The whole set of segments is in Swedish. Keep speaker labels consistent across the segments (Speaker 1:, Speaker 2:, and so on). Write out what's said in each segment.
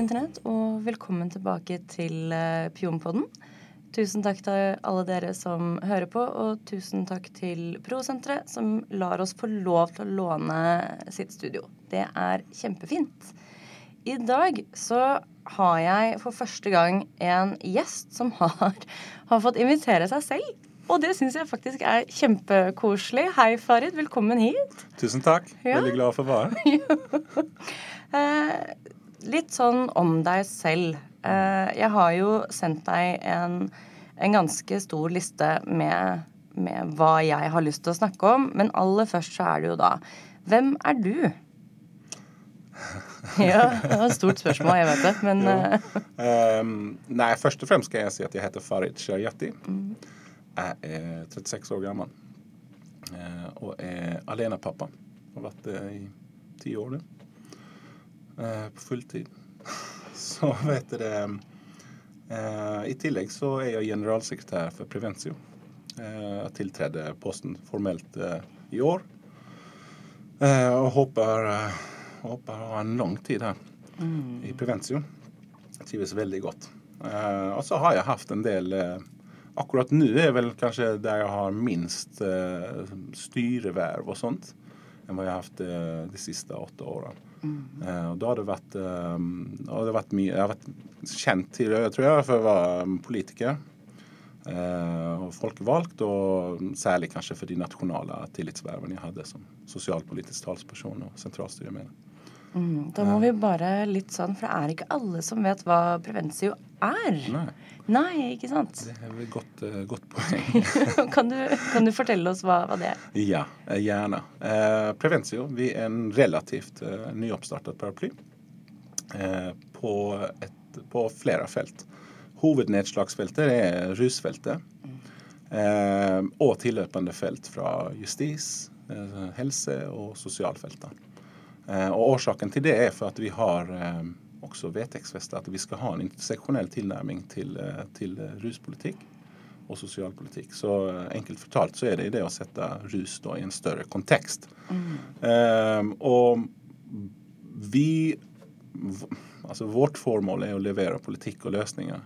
Speaker 1: internett, og velkommen tilbake til uh, Pionpodden. Tusen takk til alle dere som hører på, og tusen takk til Prosenteret, som lar oss få lov til å låne sitt studio. Det er kjempefint. I dag så har jeg for første gang en gjest som har, har fått invitere seg selv. Og det syns jeg faktisk er kjempekoselig. Hei, Farid. Velkommen hit.
Speaker 2: Tusen takk. Ja. Veldig glad for å være her.
Speaker 1: eh, litt sånn om deg selv. Eh, jeg har jo sendt deg en, en ganske stor liste med, med, hva jeg har lyst til å snakke om. Men aller først så er det jo da Hvem er du? ja, det var et stort spørsmål, jeg vet det, men
Speaker 2: um, Nei, først og fremst skal jeg si at jeg heter Farid Shariati. Mm. Jeg er 36 år gammel eh, og er alenepappa. Har vært det i ti år nå. Eh, på fulltid. Så vet dere eh, I tillegg så er jeg generalsekretær for Prevensio. Jeg tiltredde posten formelt i år. Håper, håper å ha en lang tid her mm. i Prevensio. Trives veldig godt. Og så har jeg hatt en del akkurat nå er vel kanskje der jeg har minst eh, styreverv og sånt jeg har hatt eh, de siste åtte årene. Mm. Eh, og da har det vært, eh, det vært mye Jeg har vært kjent tidligere, tror jeg, for å være politiker. Eh, og folkevalgt, og særlig kanskje for de nasjonale tillitsvervene jeg hadde som sosialpolitisk talsperson og sentralstyremedlem.
Speaker 1: Mm, da må vi bare litt sånn, for det er ikke alle som vet hva prevensio er.
Speaker 2: Nei.
Speaker 1: Nei, ikke sant?
Speaker 2: Det er et godt, uh, godt poeng.
Speaker 1: kan, du, kan, du, fortelle oss hva, hva, det er?
Speaker 2: Ja, eh, gjerne. Uh, prevensio vi er en relativt uh, nyoppstartet paraply uh, på, et, på, flere felt. Hovednedslagsfeltet er rusfeltet. Mm. og tilløpende felt fra justis, helse og sosialfeltet. Eh, og årsaken til det er for at vi har eh, også vedtektsfestet at vi skal ha en interseksjonell tilnærming til, eh, til, ruspolitikk og sosialpolitikk. Så enkelt fortalt så er det det å sette rus da, i en større kontekst. Mm. Um, og vi Altså vårt formål er å levere politikk og løsninger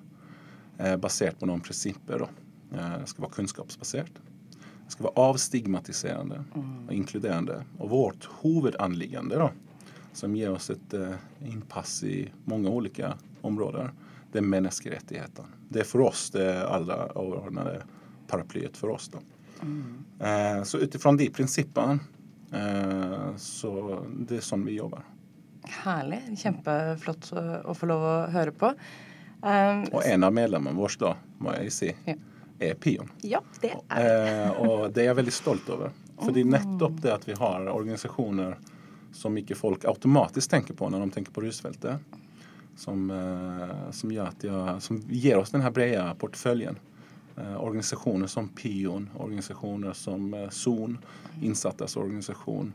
Speaker 2: eh, basert på noen prinsipper. Eh, det skal være kunnskapsbasert. Det skal være avstigmatiserende og inkluderende. Og vårt hovedanliggende, da, som gir oss et uh, innpass i mange ulike områder, det er menneskerettighetene. Det er for oss det aller overordnede paraplyet for oss. da. Mm. Uh, så ut ifra de prinsippene uh, så det er sånn vi jobber.
Speaker 1: Herlig. Kjempeflott å få lov å høre på.
Speaker 2: Um, og en av medlemmene våre, da, må jeg si. Ja er Pion.
Speaker 1: Ja, det er
Speaker 2: eh, Og det er jeg veldig stolt over. Fordi nettopp det at vi har organisasjoner som ikke folk automatisk tenker på når de tenker på rusfeltet, som, eh, som, jeg, som gir oss denne brede porteføljen. Eh, organisasjoner som Pion, organisasjoner som eh, Son, innsattes organisasjon.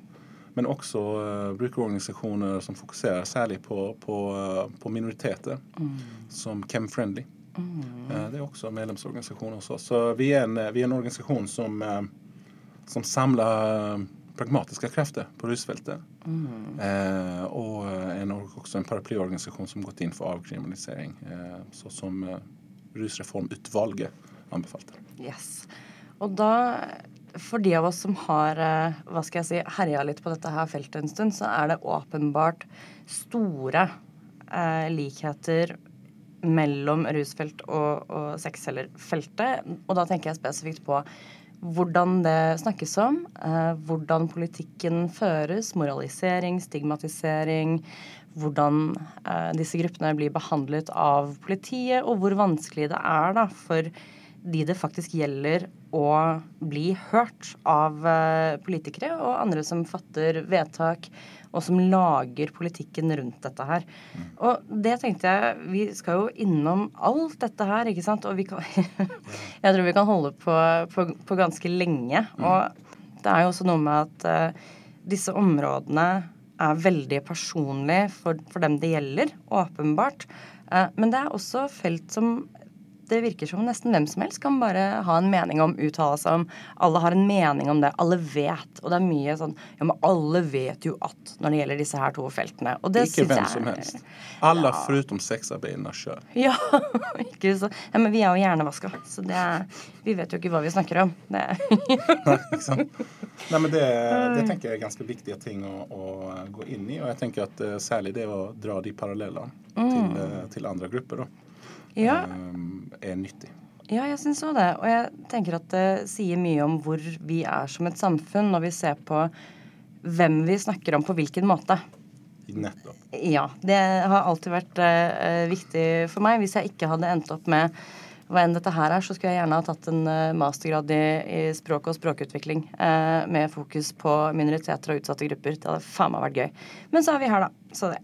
Speaker 2: Men også uh, brukerorganisasjoner som fokuserer særlig på, på, på minoriteter, mm. som Chem Friendly. Mm. Det også medlemsorganisasjon hos oss. Så vi er en, vi er en organisasjon som, som samler pragmatiske krefter på rusfeltet. Mm. Eh, og en, også en paraplyorganisasjon som gått inn for avkriminalisering, eh, så som eh, Rusreformutvalget anbefalte.
Speaker 1: Yes. Og da, for de av oss som har hva skal jeg si, herja litt på dette her feltet en stund, så er det åpenbart store eh, likheter mellom rusfelt og, og sexcellerfeltet. Og da tenker jeg spesifikt på hvordan det snakkes om, eh, hvordan politikken føres, moralisering, stigmatisering, hvordan eh, disse gruppene blir behandlet av politiet, og hvor vanskelig det er da for de det faktisk gjelder å bli hørt av eh, politikere og andre som fatter vedtak og som lager politikken rundt dette her. Og det tenkte jeg Vi skal jo innom alt dette her, ikke sant? Og vi kan Jeg tror vi kan holde på, på, på ganske lenge. Og det er jo også noe med at uh, disse områdene er veldig personlige for, for, dem det gjelder, åpenbart. Uh, men det er også felt som det virker som nesten hvem som helst kan bare ha en mening om, uttale seg om. Alle har en mening om det. Alle vet. Og det er mye sånn Ja, men alle vet jo at når det gjelder disse her to feltene. Og det
Speaker 2: Ikke
Speaker 1: syns
Speaker 2: hvem
Speaker 1: jeg
Speaker 2: som helst. Alle förutom sexarbeiderna sjøl.
Speaker 1: Ja, ikke så Ja, men vi er jo hjernevaska, så det er Vi vet jo ikke hva vi snakker om. Det
Speaker 2: Ikke sant? Nei, men det, det tenker jeg er ganske viktige ting å, å gå inn i. Og jeg tenker at eh, særlig det å dra de parallellene til, eh, til andre grupper, da,
Speaker 1: Ja.
Speaker 2: eh, er nyttig.
Speaker 1: Ja, jeg syns òg det. Og jeg tenker at det sier mye om hvor vi er som et samfunn når vi ser på hvem vi snakker om på hvilken måte.
Speaker 2: Nettopp.
Speaker 1: Ja, det har alltid vært eh, viktig for meg. Hvis jeg ikke hadde endt opp med hva enn dette her er, så skulle jeg gjerne ha tatt en eh, mastergrad i, i språk og språkutvikling eh, med fokus på minoriteter og utsatte grupper. Det hadde faen meg vært gøy. Men så er vi her, da. Så det.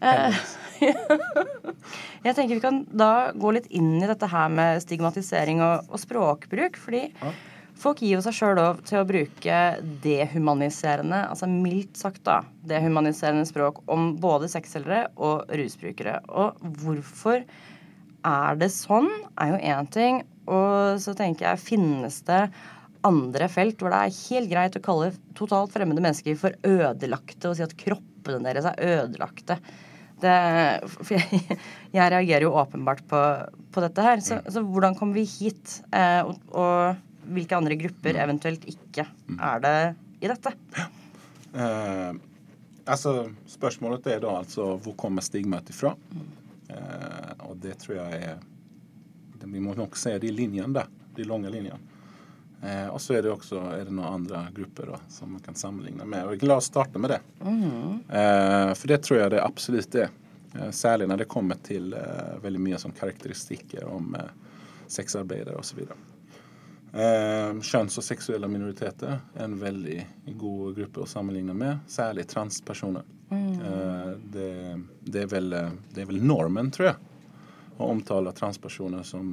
Speaker 1: Jeg tenker vi kan da gå litt inn i dette her med stigmatisering og, og språkbruk, fordi
Speaker 2: Ja.
Speaker 1: folk gir jo seg sjøl lov til å bruke dehumaniserende, altså mildt sagt da, dehumaniserende språk om både sexselgere og rusbrukere. Og hvorfor er det sånn, er jo én ting. Og så tenker jeg, finnes det andre felt hvor det er helt greit å kalle totalt fremmede mennesker for ødelagte og si at kroppene deres er ødelagte? Det, for jeg, jeg reagerer jo åpenbart på, på dette her. Så, så hvordan kom vi hit? Eh, og, og hvilke andre grupper eventuelt ikke er det i dette?
Speaker 2: Eh, altså, spørsmålet er da altså hvor kommer stigmaet ifra? Eh, og det tror jeg er Vi må nok se de linjene der. De lange linjene. Eh, og så er det også er det noen andre grupper da, som man kan sammenligne med. Og La oss starte med det. Eh, for det tror jeg det absolutt er. Eh, særlig når det kommer til eh, veldig mye sånn karakteristikker om eh, sexarbeidere osv. Eh, kjønns- og seksuelle minoriteter er en veldig god gruppe å sammenligne med, særlig transpersoner. Eh, det, det, er vel, det er vel normen, tror jeg, å omtale transpersoner som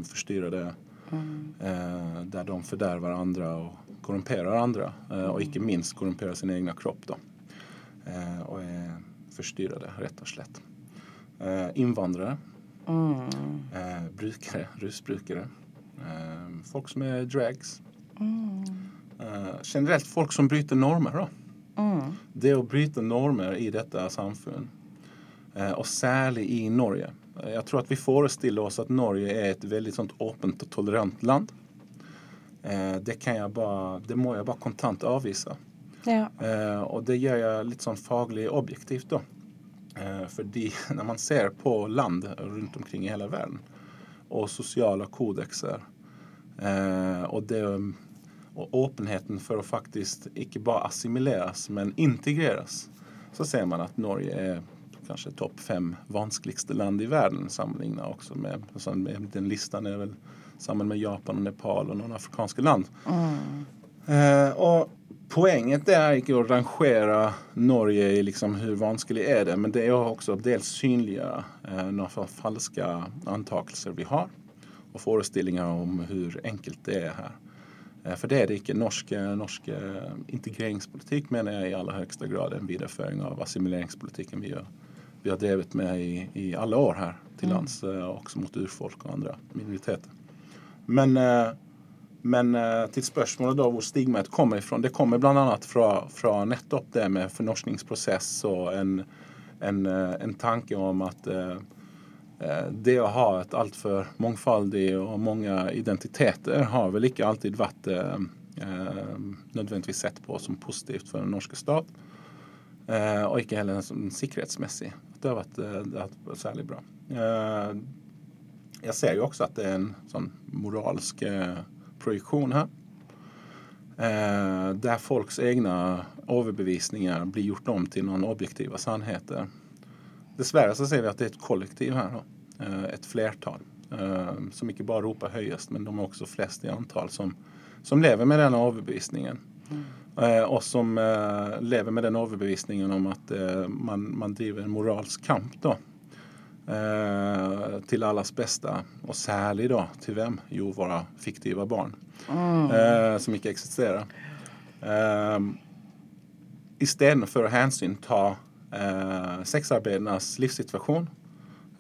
Speaker 2: eh, der de forderver andre og korrumperer andre, eh, og ikke minst korrumperer sin egen kropp. Da. Eh, og er forstyrrede, rett og slett. Eh, innvandrere, eh, brukere, rusbrukere. Eh, folk som er drags. Eh, generelt folk som bryter normer. da. Det å bryte normer i dette samfunn, eh, og særlig i Norge. Jeg tror at vi forestiller oss at Norge er et veldig sånt åpent og tolerant land. Eh, det, kan jeg bare, det må jeg bare kontant avvise.
Speaker 1: Ja.
Speaker 2: Eh, og det gjør jeg litt sånn faglig objektivt, da. Eh, fordi når man ser på land rundt omkring i hele verden, og sosiale kodekser, eh, og, det, og åpenheten for å faktisk ikke bare assimileres, men integreres, så ser man at Norge er kanskje topp fem vanskeligste land i verden sammenlignet også med, altså med Den listen er vel sammen med Japan og Nepal og noen afrikanske land. Eh, og poenget er ikke å rangere Norge i liksom hvor vanskelig er det, men det er å også dels synliggjøre eh, noen fa- falske antakelser vi har, og forestillinger om hvor enkelt det er her. Eh, for det er det ikke. Norsk, norsk eh, integreringspolitikk mener jeg i aller høyeste grad en videreføring av assimileringspolitikken vi har, vi har drevet med i, i alle år her til lands, eh, også mot urfolk og andre minoriteter. Men, eh, men eh, til spørsmålet da hvor stigmaet kommer ifra, det kommer bl.a. Fra, fra nettopp det med fornorskningsprosess og en, en, en tanke om at eh, det å ha et altfor mangfoldig og mange identiteter har vel ikke alltid vært eh, nødvendigvis sett på som positivt for den norske stat. Og ikke heller som sikkerhetsmessig. Det har varit eh, det har varit särskilt bra. Eh, jag ser ju också att det är en sån moralsk eh, projektion här. Där folks egna överbevisningar blir gjort om till någon objektiva sannheter. Dessvärre så ser vi att det är ett kollektiv här då. Ett flertal som inte bara ropar høyest, men de är också flest i antal som, som lever med den överbevisningen. Mm og som eh, lever med den overbevisningen om at eh, man, man driver en moralsk kamp. da eh, til alles beste, og særlig da til hvem? Jo, våre fiktive barn, eh, som ikke eksisterer. Eh, Istedenfor å hensynta eh, sexarbeidernes livssituasjon,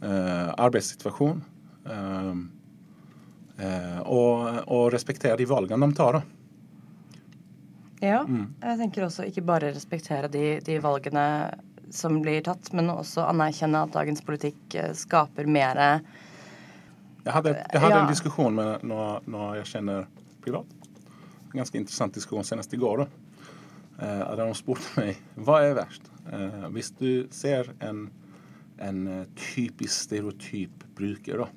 Speaker 2: eh, arbeidssituasjon, eh, Eh, og, og respektere de valgene de tar. da.
Speaker 1: Ja, jeg tenker også ikke bare respektere de, de valgene som blir tatt, men også anerkjenne at dagens politikk eh, skaper mer
Speaker 2: Jeg hadde, jeg hadde
Speaker 1: Ja.
Speaker 2: en diskusjon med noen, noen jeg kjenner privat. En ganske interessant diskusjon senest i går. Eh, de spurte meg hva er verst. Eh, hvis du ser en, en eh, typisk stereotyp bruker da,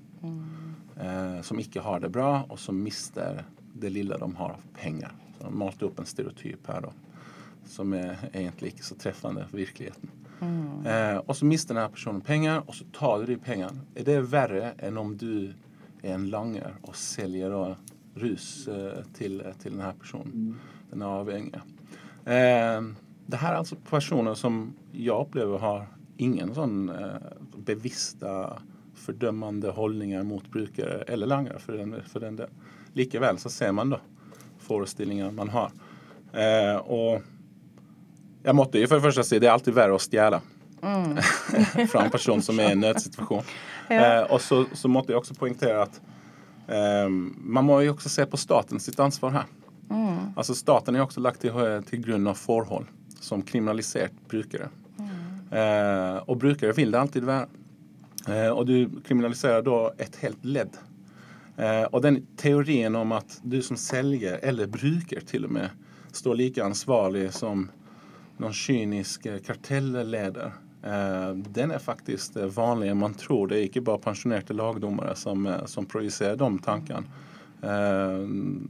Speaker 2: eh, som ikke har det bra, og som mister det lille de har av penger. De malte opp en stereotyp her da, som er egentlig ikke så treffende for virkeligheten. Eh, og så mister denne personen penger, og så tar du pengene. Er det verre enn om du er en langer og selger da rus eh, til, til denne personen? Den er avhengig. Eh, det her er altså personer som jeg opplever har ingen sånn eh, bevisste fordømmende holdninger mot brukere eller langere for den, for den del. Likevel så ser man da forestillinger man har. Eh, og jeg måtte jo for det første si det er alltid verre å stjele fra en person som er i en nødsituasjon. Eh, og så, så måtte jeg også poengtere at eh, man må jo også se på staten sitt ansvar her. Altså Staten er jo også lagt til, til grunn av forhold som kriminalisert brukere. Eh, og brukere vil det alltid være. Eh, og du kriminaliserer da et helt ledd. Eh, och den teorin om att du som säljer, eller brukar till och med, står lika ansvarig som någon kynisk eh, kartellledare. Eh, den är faktiskt vanligare än man tror. Det är inte bara pensionerade lagdomare som, som projicerar de tankarna.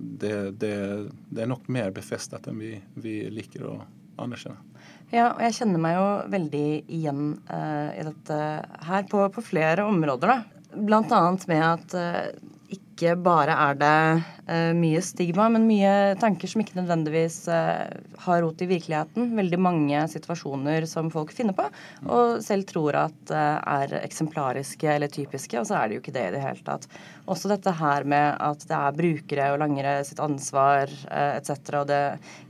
Speaker 2: Det, det, det är nog mer befästat än vi, vi liker å anerkjenne.
Speaker 1: Ja, och jag känner mig ju väldigt igen i detta, här på, på flera områden. Bland annat med att ikke bare er det eh, mye stigma, men mye tanker som ikke nødvendigvis eh, har rot i virkeligheten. Veldig mange situasjoner som folk finner på og selv tror at eh, er eksemplariske eller typiske, og så er det jo ikke det i det hele tatt. Også dette her med at det er brukere og langere sitt ansvar etc. Og det,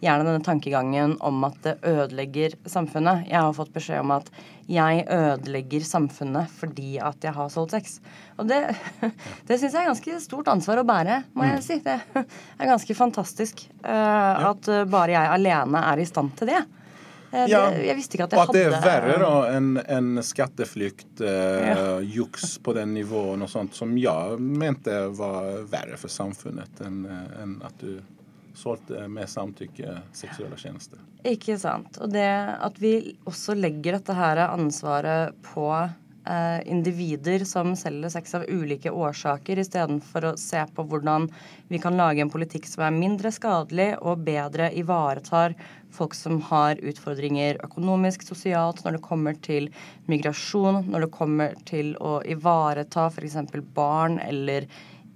Speaker 1: gjerne denne tankegangen om at det ødelegger samfunnet. Jeg har fått beskjed om at jeg ødelegger samfunnet fordi at jeg har solgt sex. Og det, det syns jeg er ganske stort ansvar å bære, må jeg si. Det er ganske fantastisk eh, at eh, bare jeg alene er i stand til det. Eh,
Speaker 2: Ja,
Speaker 1: det jeg visste ikke at
Speaker 2: Og
Speaker 1: jeg
Speaker 2: at det er verre da enn enn skatteflykt, eh,
Speaker 1: Ja.
Speaker 2: juks på den nivåen og sånt, som jeg mente var verre for samfunnet enn enn at du solgte med samtykke seksuelle tjenester.
Speaker 1: Ikke sant. Og det at vi også legger dette her ansvaret på eh, individer som selger sex av ulike årsaker, istedenfor å se på hvordan vi kan lage en politikk som er mindre skadelig og bedre ivaretar folk som har utfordringer økonomisk, sosialt, når det kommer til migrasjon, når det kommer til å ivareta f.eks. barn eller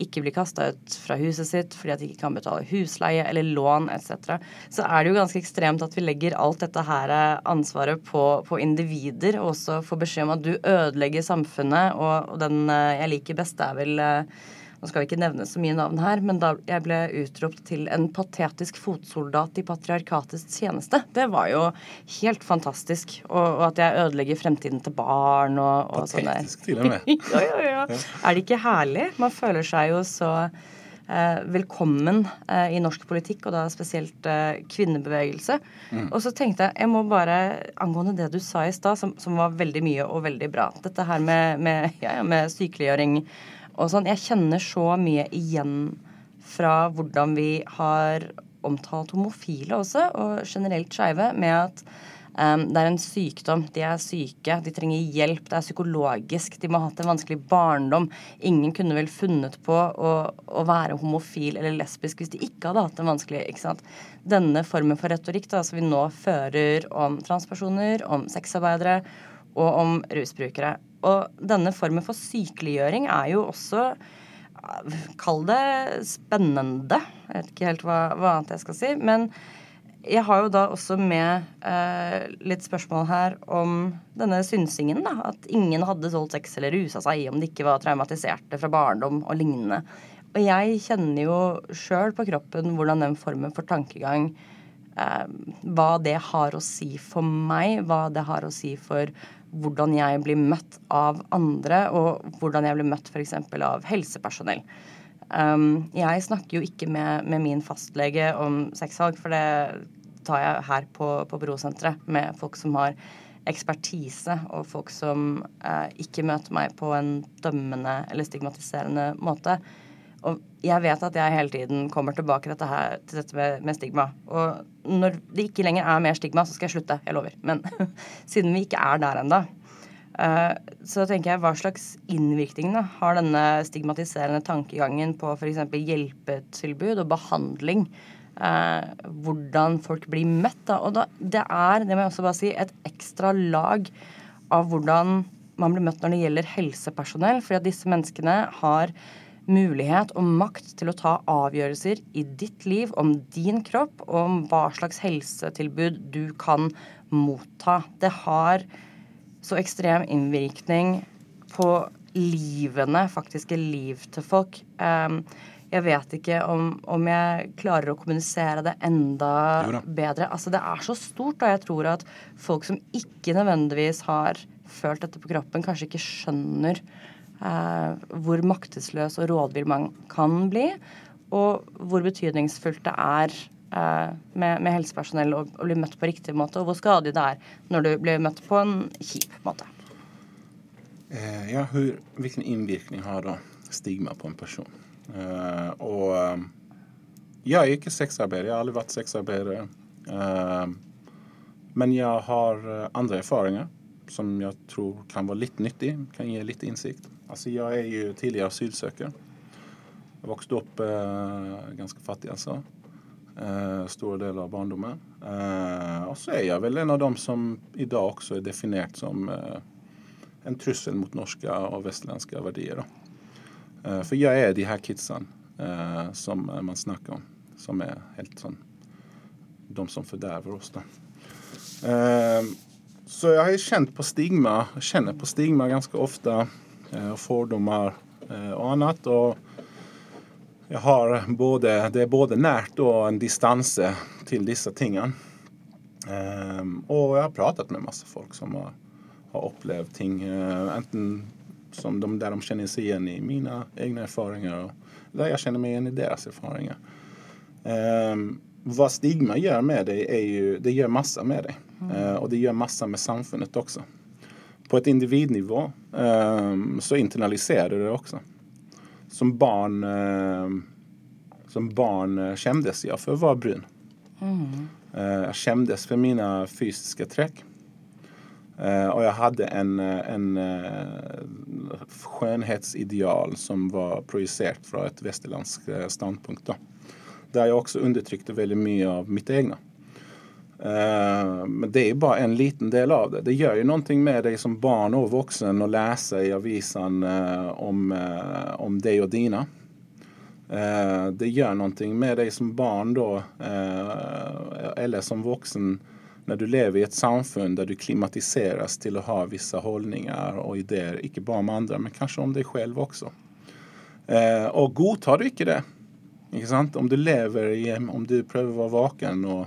Speaker 1: ikke blir kasta ut fra huset sitt fordi at de ikke kan betale husleie eller lån etc., så er det jo ganske ekstremt at vi legger alt dette her eh, ansvaret på, på individer, og også får beskjed om at du ødelegger samfunnet, og, og den jag jeg liker best, det er vel eh, nå skal vi ikke nevne så mye navn her, men da jeg ble utropt til en patetisk fotsoldat i patriarkatets tjeneste, det var jo helt fantastisk. Og, og at jeg ødelegger fremtiden til barn og, og sånn der.
Speaker 2: Patetisk til og med.
Speaker 1: ja, ja, ja. Er det ikke herlig? Man føler seg jo så eh, velkommen eh, i norsk politikk, og da spesielt eh, kvinnebevegelse. Og så tenkte jeg, jeg må bare, angående det du sa i stad, som, som var veldig mye og veldig bra, dette her med, med, ja, ja, med sykeliggjøring og sånn, jeg kjenner så mye igjen fra hvordan vi har omtalt homofile også, og generelt skeive, med at um, det er en sykdom. De er syke, de trenger hjelp, det er psykologisk, de må ha hatt en vanskelig barndom. Ingen kunne vel funnet på å, å være homofil eller lesbisk hvis de ikke hadde hatt en vanskelig ikke sant? Denne formen for retorikk da, som vi nå fører om transpersoner, om sexarbeidere og om rusbrukere. Og denne formen for sykeliggjøring er jo også Kall det spennende. Jeg vet ikke helt hva, hva annet jeg skal si. Men jeg har jo da også med eh, litt spørsmål her om denne synsingen. da, At ingen hadde solgt sex eller rusa seg om de ikke var traumatiserte fra barndom og lignende. Og jeg kjenner jo sjøl på kroppen hvordan den formen for tankegang eh, Hva det har å si for meg, hva det har å si for hvordan jeg blir møtt av andre, og hvordan jeg blir møtt f.eks. av helsepersonell. Um, jeg snakker jo ikke med, med min fastlege om sexsalg, for det tar jeg her på, på Brosenteret med folk som har ekspertise, og folk som uh, ikke møter meg på en dømmende eller stigmatiserende måte. Og jeg vet at jeg hele tiden kommer tilbake til dette, her, til dette med, med, stigma. Og når det ikke lenger er mer stigma, så skal jeg slutte. Jeg lover. Men siden vi ikke er der ennå, uh, så tenker jeg hva slags innvirkning da, har denne stigmatiserende tankegangen på f.eks. hjelpetilbud og behandling? Uh, hvordan folk blir møtt. Da. Og da, det er, det må jeg også bare si, et ekstra lag av hvordan man blir møtt når det gjelder helsepersonell. fordi at disse menneskene har mulighet og makt til å ta avgjørelser i ditt liv om din kropp og om hva slags helsetilbud du kan motta. Det har så ekstrem innvirkning på livene, faktiske liv til folk. Um, jeg vet ikke om, om, jeg klarer å kommunisere det enda bedre. Altså, det er så stort, og jeg tror at folk som ikke nødvendigvis har følt dette på kroppen, kanskje ikke skjønner Eh, hvor maktesløs og rådvill man kan bli, og hvor betydningsfullt det er eh, med, med, helsepersonell å, å, bli møtt på riktig måte, og hvor skadelig det er når du blir møtt på en kjip måte.
Speaker 2: Eh, ja, hur, hvilken innvirkning har da stigma på en person? Eh, uh, og uh, eh, jeg er ikke sexarbeider, jeg har aldri vært sexarbeider. Eh, men jeg har andre erfaringer som jeg tror kan være litt nyttig, kan gi litt innsikt. Alltså jag är ju tidigare asylsökare. Jag växte upp eh, ganska fattig alltså. Eh, stora delar av barndomen. Eh, och så är jag väl en av dem som idag också är definierat som eh, en trussel mot norska och västerländska värderingar. Eh, för jag är de här kidsen eh, som man snackar om. Som är helt sån, de som fördärvar oss då. Eh, så jag har ju känt på stigma, känner på stigma ganska ofta Eh, og fordommer eh, og annet. Og jeg har både, det er både nært og en distanse til disse tingene. Um, og jeg har pratet med masse folk som har, har opplevd ting. Enten som de, der de kjenner seg igjen i mine egne erfaringer, og der jeg kjenner meg igjen i deres erfaringer. Um, hva stigma gjør med deg, er jo Det gjør masse med deg. Uh, og det gjør masse med samfunnet også på ett individnivå eh, så internaliserar du det också. Som barn, eh, som barn eh, skämdes jag för att vara brun. Mm. jag skämdes för mina fysiska träck. och jag hade en, en skönhetsideal som var projicerat från ett västerländsk ståndpunkt. Då. Där jag också undertryckte väldigt mycket av mitt egna. Eh, men det är bara en liten del av det. Det gör ju någonting med dig som barn och vuxen att läsa i avisan eh, om, eh, om dig och dina. det gör någonting med dig som barn då, eller som vuxen när du lever i ett samfund där du klimatiseras till att ha vissa hållningar och idéer, icke bara om andra, men kanske om dig själv också. och godtar du icke det, inte sant? om du lever i, om du prövar vara vaken och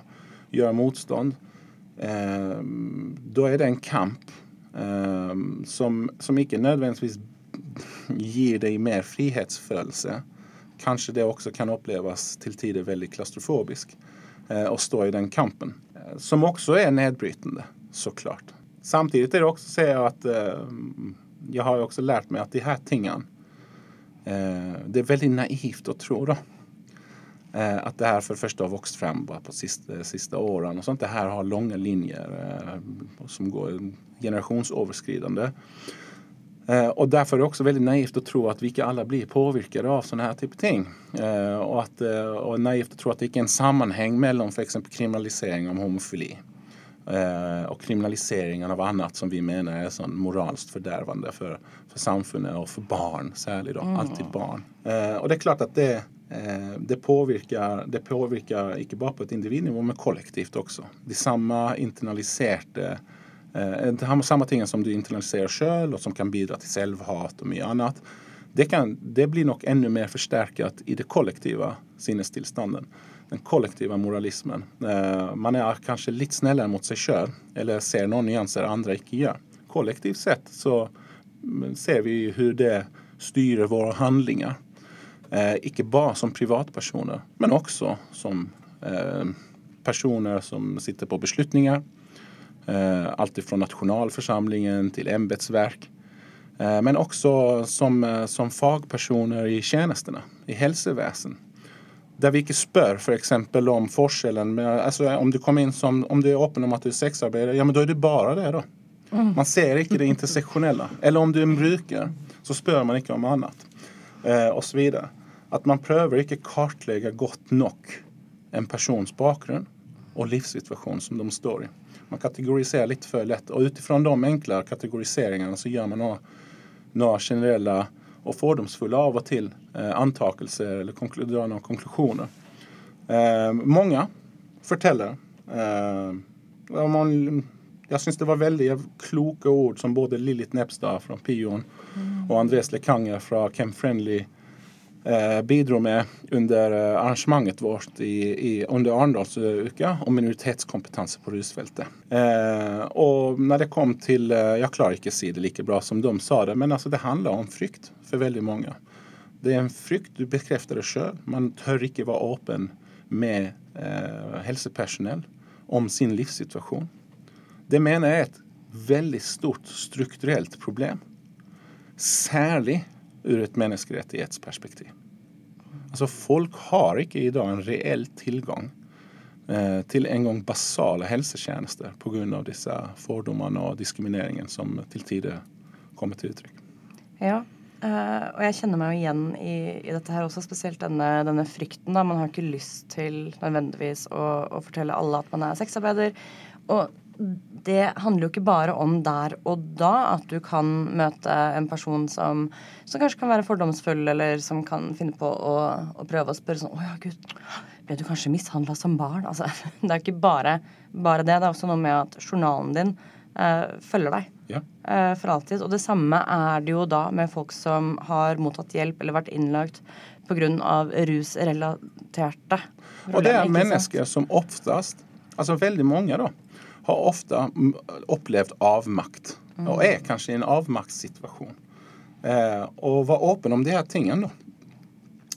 Speaker 2: göra motstånd. Eh, då är det en kamp eh, som, som inte nödvändigtvis ger dig mer frihetsfödelse. Kanske det också kan upplevas till tider väldigt klaustrofobisk eh, och stå i den kampen. Eh, som också är nedbrytande såklart. Samtidigt är det också så att eh, jag har också lärt mig att de här tingen eh, det är väldigt naivt att tro då. Eh, att det här för det första har vuxit fram bara på sista, sista åren och sånt. Det här har långa linjer eh, som går generationsöverskridande. Eh, och därför är det också väldigt naivt att tro att vi inte alla blir påverkade av sådana här typ av ting. Eh, och, att, eh, och naivt att tro att det inte är en sammanhang mellan för exempel kriminalisering av homofili eh, och kriminaliseringen av annat som vi menar är sån moraliskt fördärvande för, för samfundet och för barn, särskilt då, mm. alltid barn. och det är klart att det Eh, Eh, det påvirker, det påvirker ikke bare på et individnivå, men kollektivt också. De samme internaliserte eh, det samme tingene som du internaliserer sjøl, og som kan bidra til selvhat og mye annet. Det, kan, det blir nok enda mer forsterket i det kollektive sinnestilstanden. Den kollektive moralismen. Eh, man er kanskje litt snillere mot seg sjøl, eller ser noen nyanser andre ikke gjør. Kollektivt sett så mm, ser vi hvordan det styrer våre handlinger. Eh, ikke bare som privatpersoner, men også som eh, personer som sitter på beslutninger. Eh, alt fra nasjonalforsamlingen til embetsverk. Eh, men også som, eh, som fagpersoner i tjenestene, i helsevesen. Der vi ikke spør f.eks. om forskjellen med, altså Om du kommer inn som, om du er åpen om at du er sexarbeider, ja, men da er du bare det, da. Man ser ikke det interseksjonelle. Eller om du er en bruker, så spør man ikke om annet. Eh, og så videre. At man prøver ikke kartlegge godt nok en persons bakgrunn og livssituasjon som de står i. Man kategoriserer litt for lett. Og ut ifra de enkle kategoriseringene så gjør man noe generelle og fordomsfulle av og til eh, antakelser eller drar noen konklusjoner. Eh, mange forteller eh, man, Jeg syns det var veldig kloke ord som både Lillit Nepstad fra Pion mm. og Andres Lekanger fra Chem Friendly eh, bidrog med under eh, arrangemanget vårt i, i, under Arendalsuka om minoritetskompetanse på Rusfältet. Eh, och när det kom till, eh, jag klarar inte å det lika bra som de sa det, men alltså det handlar om frykt för väldigt många. Det är en frykt. Du bekräftar det själv, Man tör inte vara öppen med eh, hälsopersonal om sin livssituation. Det menar jag är ett väldigt stort strukturellt problem. Särskilt ur ett människorättighetsperspektiv. Alltså Folk har inte i dag en reell tillgång eh, till en hälsotjänster på grund av dessa fördomar och diskrimineringen som till tider kommer till uttryck.
Speaker 1: Ja, Uh, och jag känner mig igen i, i, dette her også, spesielt denne, eh, denne, frykten. da, Man har ikke lyst til nødvendigvis å, å, fortelle alle at man er sexarbeider. Og det handler jo ikke bare om der og da at du kan møte en person som, som kanskje kan være fordomsfull, eller som kan finne på å, å prøve å spørre sånn Å ja, gud, ble du kanskje mishandla som barn? Altså, det er ikke bare, bare det. Det er også noe med at journalen din uh, følger deg
Speaker 2: ja.
Speaker 1: uh, for alltid. Og det samme er det jo da med folk som har mottatt hjelp eller vært innlagt pga. rusrelaterte
Speaker 2: Og det er mennesker som oftest, altså veldig mange, da, har ofte opplevd avmakt. Mm. Og er kanskje i en avmaktssituasjon. Uh, og var åpen om de her tingene, da.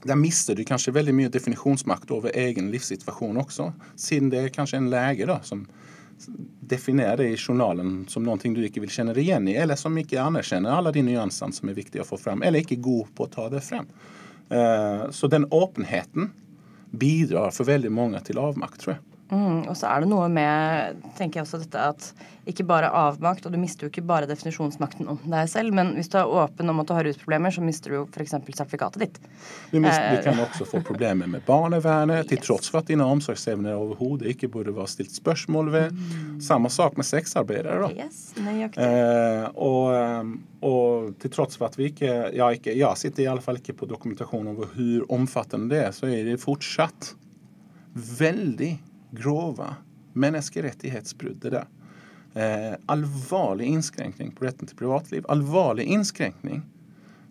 Speaker 2: Der mister du kanskje veldig mye definisjonsmakt over egen livssituasjon også, siden det er kanskje en lege da, som definere det i journalen som noe du ikke vil kjenne deg igjen i, eller som ikke anerkjenner alle de nyansene som er viktige å få frem, eller er god på å ta det frem. Eh, så den åpenheten bidrar for veldig mange til avmakt, tror jeg.
Speaker 1: Mm, og så er det noe med tenker jeg også dette at ikke bare avmakt, og du mister jo ikke bare definisjonsmakten om deg selv, men hvis du er åpen om at du har rusproblemer, så mister du jo f.eks. sertifikatet ditt.
Speaker 2: Du, mister, du, eh, kan også få problemer med barnevernet, til tross for at dine omsorgsevner overhodet ikke burde være stilt spørsmål ved. Mm. Samme sak med sexarbeidere. da.
Speaker 1: Yes, eh,
Speaker 2: og, eh, og, til tross for at vi ikke Jeg, ikke, jeg sitter i alle fall ikke på dokumentasjon over hvor omfattende det er, så er det fortsatt veldig grove menneskerettighetsbrudd. Det der. Eh, alvorlig innskrenkning på retten til privatliv. Alvorlig innskrenkning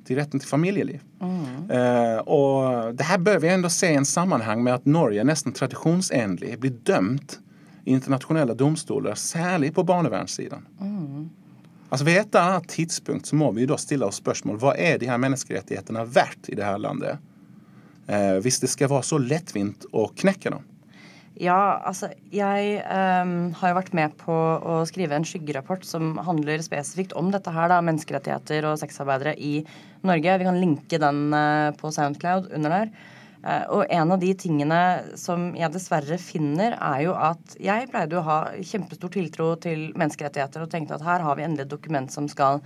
Speaker 2: til retten til familieliv. Mm. Eh, og det her bør vi enda se i en sammenheng med at Norge nesten tradisjonsenlig blir dømt i internasjonale domstoler, særlig på barnevernssiden. Mm. Altså Ved et annet tidspunkt så må vi da stille oss spørsmål hva er de her menneskerettighetene verdt i det her landet, eh, hvis det skal være så lettvint å knekke dem.
Speaker 1: Ja, altså jeg um, har jo vært med på å skrive en skyggerapport som handler spesifikt om dette her, da, menneskerettigheter og sexarbeidere i Norge. Vi kan linke den uh, på Soundcloud under der. Eh, og en av de tingene som jeg dessverre finner, er jo at jeg pleide å ha kjempestor tiltro til menneskerettigheter og tenkte at her har vi endelig et dokument som skal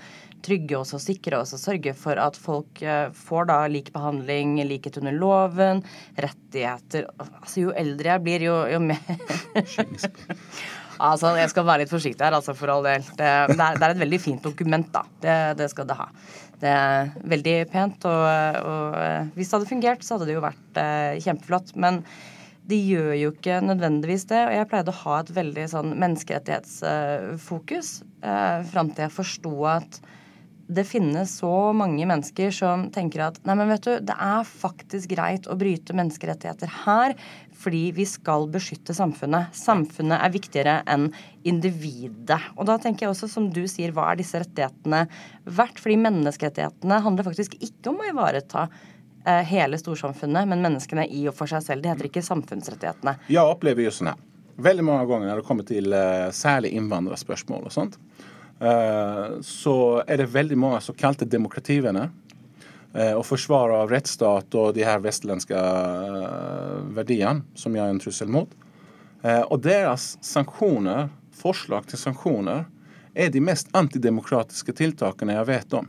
Speaker 1: trygge oss og sikre oss og sørge for at folk eh, får da lik behandling, likhet under loven, rettigheter Altså jo eldre jeg blir, jo, jo mer Altså, jeg skal være litt forsiktig her, altså, for all del. Det, det, er, det er, et veldig fint dokument, da. Det, det, skal det ha. Det er veldig pent, og, og eh, hvis det hadde fungert, så hadde det jo vært eh, kjempeflott. Men de gjør jo ikke nødvendigvis det. Og jeg pleide å ha et veldig sånn menneskerettighetsfokus eh, fram til jeg forsto at det finnes så mange mennesker som tenker at nei, men vet du, det er faktisk greit å bryte menneskerettigheter her fordi vi skal beskytte samfunnet. Samfunnet er viktigere enn individet. Og da tenker jeg også, som du sier, hva er disse rettighetene verdt? Fordi menneskerettighetene handler faktisk ikke om å ivareta eh, hele storsamfunnet, men menneskene i og for seg selv. Det heter ikke samfunnsrettighetene.
Speaker 2: Jag upplever jo sånn här. Väldigt många gånger när det kommer till eh, særlig invandrarspörsmål och sånt så är det väldigt många så kallade demokrativänner eh, och försvarare av rättsstat och de här västerländska eh, värderingarna som jag är en trussel mot. Eh, och deras sanktioner, förslag till sanktioner är de mest antidemokratiska tilltagen jag vet om.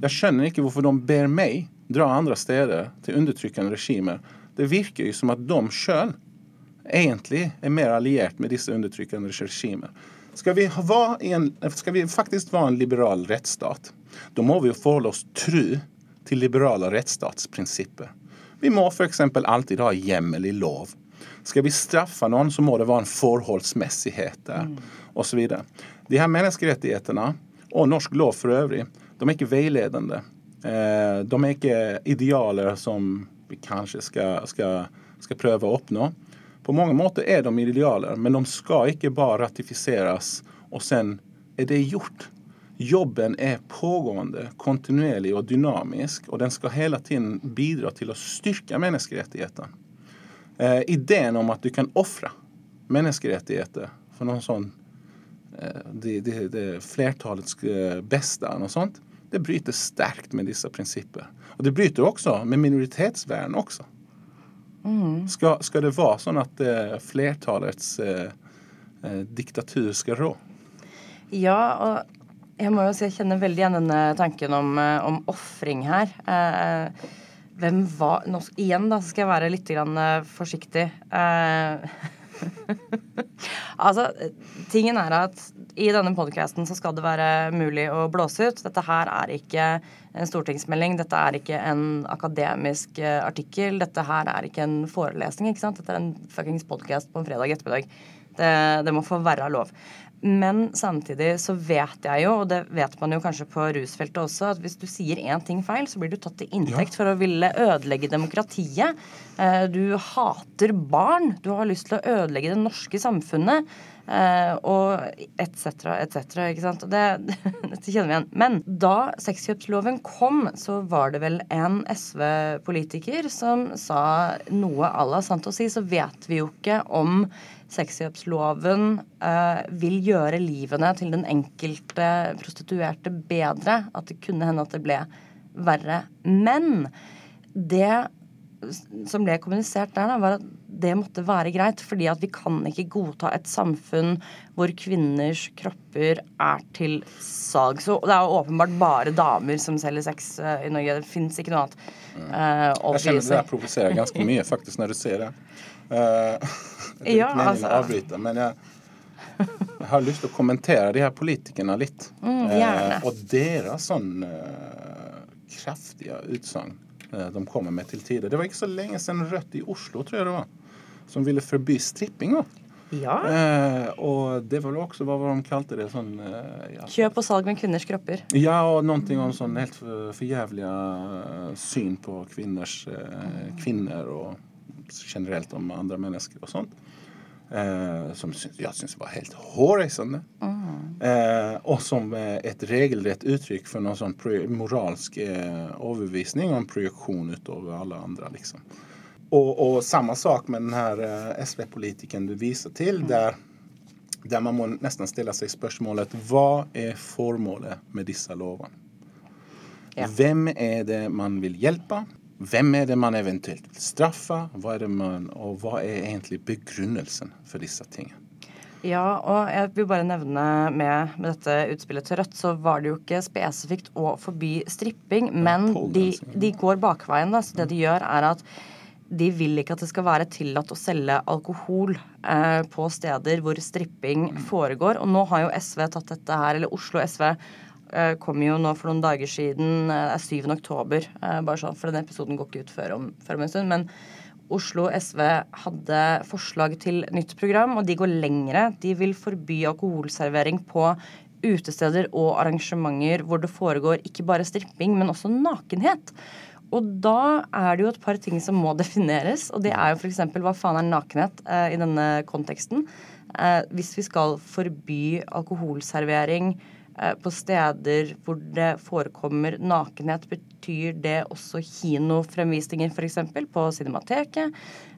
Speaker 2: Jag känner inte varför de ber mig dra andra städer till undertryckande regimer. Det verkar ju som att de själv egentligen är mer allierat med dessa undertryckande regimer. Ska vi, vara en, ska vi faktiskt vara en liberal rättsstat, då må vi förhålla oss tru till liberala rättsstatsprinciper. Vi må för exempel alltid ha jämmel i lov. Ska vi straffa någon så må det vara en förhållsmässighet där och så vidare. De här mänskliga och norsk lov för övrigt, de är inte vägledande. Eh, de är inte idealer som vi kanske ska, ska, ska pröva att uppnå. På många mått är de idealer, men de ska inte bara ratificeras och sen är det gjort. Jobben är pågående, kontinuerlig och dynamisk och den ska hela tiden bidra till att styrka mänskligheten. Eh, idén om att du kan offra mänskligheten för någon sån eh, det, det, det flertalets eh, bästa och sånt. Det bryter starkt med dessa principer. Och det bryter också med minoritetsvärden också. Ska, ska det vara så att eh, flertalets eh, eh, diktatur ska rå?
Speaker 1: Ja, og jeg må jo si jeg kjenner veldig igjen denne tanken om, eh, om ofring her. Eh, hvem var nå, Igjen da skal jeg være litt grann, eh, forsiktig. Eh, altså, tingen er at i denne podcasten så skal det være mulig å blåse ut. Dette her er ikke en stortingsmelding, dette er ikke en akademisk eh, artikkel, dette her er ikke en forelesning, ikke sant? Dette er en fuckings podcast på en fredag ettermiddag. Det, det må få være lov. Men samtidig så vet jeg jo, og det vet man jo kanskje på rusfeltet også, at hvis du sier én ting feil, så blir du tatt til inntekt for å ville ødelegge demokratiet. Eh, Du hater barn. Du har lyst til å ødelegge det norske samfunnet. Uh, Og etc., etc. Ikke sant. Og det, dette kjenner vi igjen. Men da sexkjøpsloven kom, så var det vel en SV-politiker som sa noe à la sant å si, så vet vi jo ikke om sexkjøpsloven uh, eh, vil gjøre livene til den enkelte prostituerte bedre. At det kunne hende at det ble verre. Men det som ble kommunisert der, da, var at det måtte være greit. Fordi at vi kan ikke godta et samfunn hvor kvinners kropper er til salg. Så det er åpenbart bare damer som selger sex eh, i Norge. Det fins ikke noe annet. eh,
Speaker 2: Jag känner det
Speaker 1: obviously.
Speaker 2: där provocerar ganska mycket faktiskt när du säger det. Uh, det
Speaker 1: Ja,
Speaker 2: att avbryta men jag, jag har lust att kommentera de här politikerna lite.
Speaker 1: Mm,
Speaker 2: Eh,
Speaker 1: gärna.
Speaker 2: och deras sån eh, kraftiga utsagn de kommer med till tider. Det var inte så länge sedan Rött i Oslo tror jag det var. Som ville förby stripping va?
Speaker 1: Ja.
Speaker 2: Eh, och det var också vad var de kallade det? Sån, eh, ja.
Speaker 1: Kjøp og salg med kvinners kropper.
Speaker 2: Ja, och någonting om sån helt för, förjävliga eh, syn på kvinnors, eh, kvinnor och generellt om andra människor och sånt. Eh, som jag syns var helt hårresande. Eh, och som eh, ett regelrätt uttryck för någon sån moralisk eh, övervisning och en projektion utav alla andra. Liksom. Och, och samma sak med den här eh, SV-politikern du visar till där där man må nästan ställa sig spörsmålet vad är formålet med dessa loven?
Speaker 1: Ja.
Speaker 2: Vem är det man vill hjälpa? Vem är det man eventuellt vill straffa? Vad är det man, och vad är egentligen begrundelsen för dessa ting?
Speaker 1: Ja, og jeg vil bare nevne med, med dette utspillet til Rødt, så var det jo ikke spesifikt å forby stripping, men de, de går bakveien. da, så Det de gjør, er at de vil ikke at det skal være tillatt å selge alkohol eh, på steder hvor stripping foregår. Og nå har jo SV tatt dette her, eller Oslo SV Eh, kom jo nå for noen dager siden, det er 7. oktober, eh, bare sånn, for denne episoden går ikke ut før om, før om en stund. men Oslo SV hadde forslag til nytt program, og de går lengre. De vil forby alkoholservering på utesteder og arrangementer hvor det foregår ikke bare stripping, men også nakenhet. Og da er det jo et par ting som må defineres, og det er jo f.eks. hva faen er nakenhet eh, i denne konteksten. Eh, hvis vi skal forby alkoholservering eh, Eh, på steder hvor det forekommer nakenhet, betyder betyr det også kinofremvisninger f.eks. på Cinemateket?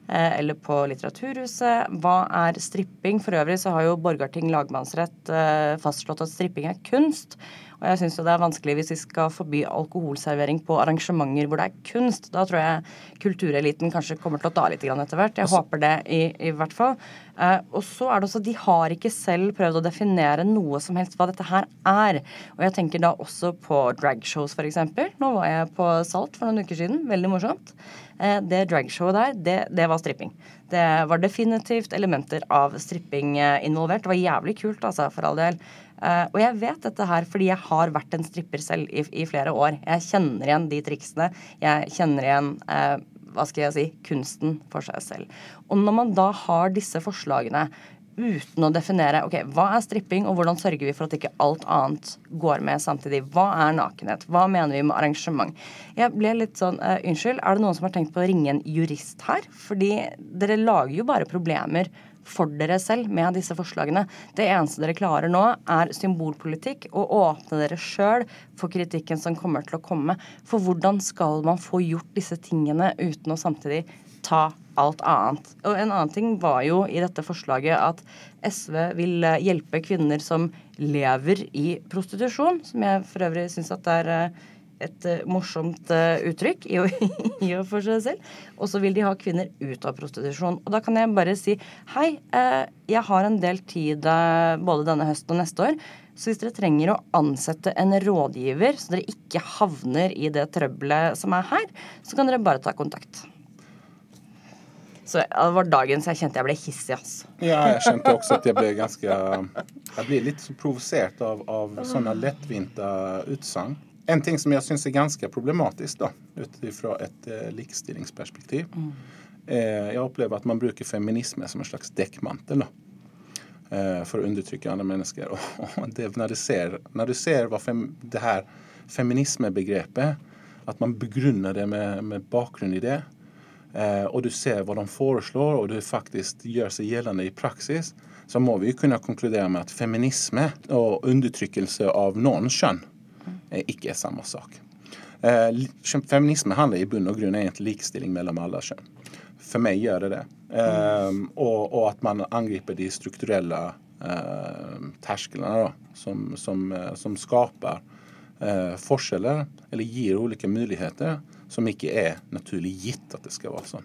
Speaker 1: Eh, eller på Litteraturhuset. Hva er stripping? For øvrig så har jo Borgarting lagmannsrett eh, fastslått at stripping er kunst. Og jeg syns det er vanskelig hvis vi skal forby alkoholservering på arrangementer hvor det er kunst. Da tror jeg kultureliten kanskje kommer til å ta litt etter hvert. Jeg håper det i, i hvert fall. Eh, og så er det også, De har ikke selv prøvd å definere noe som helst hva dette her er. Og jeg tenker da også på dragshows, f.eks. Nå var jeg på Salt for noen uker siden. Veldig morsomt. Eh, det dragshowet der, det, det var stripping. Det var definitivt elementer av stripping eh, involvert. Det var jævlig kult, altså, for all del. Uh, og jeg vet dette her fordi jeg har vært en stripper selv i, i flere år. Jeg kjenner igjen de triksene. Jeg kjenner igjen uh, hva skal jeg si, kunsten for seg selv. Og når man da har disse forslagene uten å definere ok, hva er stripping, og hvordan sørger vi for at ikke alt annet går med samtidig. Hva er nakenhet? Hva mener vi med arrangement? Jeg ble litt sånn uh, Unnskyld, er det noen som har tenkt på å ringe en jurist her? Fordi dere lager jo bare problemer for dere selv med disse forslagene. Det eneste dere klarer nå, er symbolpolitikk og åpne dere sjøl for kritikken som kommer til å komme. For hvordan skal man få gjort disse tingene uten å samtidig ta alt annet? Og En annen ting var jo i dette forslaget at SV vil eh, hjelpe kvinner som lever i prostitusjon, som jeg for øvrig syns at det er eh, et eh, morsomt eh, uttrykk i og for seg selv. Og så vil de ha kvinner ut av prostitusjon. Og da kan jeg bare si hei, eh, jeg har en del tid både denne høsten og neste år. Så hvis dere trenger å ansette en rådgiver, så dere ikke havner i det trøbbelet som er her, så kan dere bare ta kontakt. Så Det var dagen så jeg kjente jeg ble hissig. altså.
Speaker 2: Ja, jeg kjente også at jeg ble ganske Jeg blir litt provosert av, av sånne lettvinte utsagn. En ting som jag syns är ganska problematiskt då, utifrån ett eh, likestillingsperspektiv, mm. eh, jag upplever att man brukar feminismen som en slags däckmantel då, eh, för att undertrycka andra människor. Och, och det, när, du ser, när du ser vad fem, det här feminismbegreppet, att man begrundar det med, med bakgrund i det, eh, och du ser vad de föreslår och det faktiskt gör sig gällande i praxis så må vi kunna konkludera med att feminism och undertryckelse av någon kön Eh, icke är samma sak. Eh, handlar i grund och grund om likställning mellan alla kön. För mig gör det det. Mm. Och, och, att man angriper de strukturelle ehm, uh, då, som, som, eh, som, skapar eh, forskjeller, eller ger olika möjligheter som inte är naturlig gitt att det ska vara så.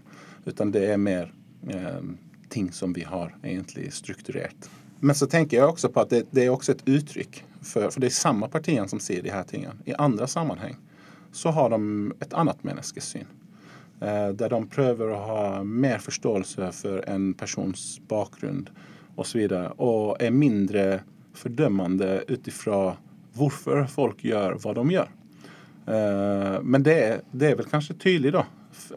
Speaker 2: Utan det är mer eh, ting som vi har egentligen strukturerat. Men så tänker jag också på att det, det är också ett uttryck för, för det är samma partier som ser de här tingen. I andra sammanhang så har de ett annat människosyn. Eh, de prövar att ha mer förståelse för en persons bakgrund och så vidare. Och är mindre fördömande utifrån varför folk gör vad de gör. Eh, men det, det, är väl kanske tydligt då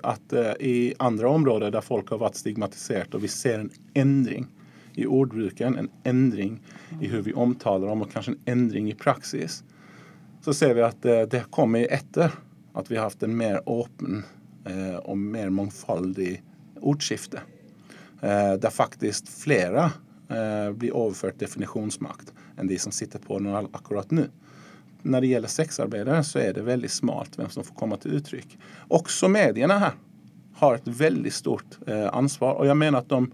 Speaker 2: att eh, i andra områden där folk har varit stigmatiserade och vi ser en ändring i ordbruken, en ändring i hur vi omtalar dem, och kanske en ändring i praxis så ser vi att eh, det kommer efter att vi har haft en mer öppen eh, och mer mångfaldig ordskifte. Eh, där faktiskt flera blir överfört definitionsmakt än de som sitter på den akkurat nu. När det gäller sexarbetare så är det väldigt smalt vem som får komma till uttryck. Också medierna här har ett väldigt stort ansvar. och jag menar att de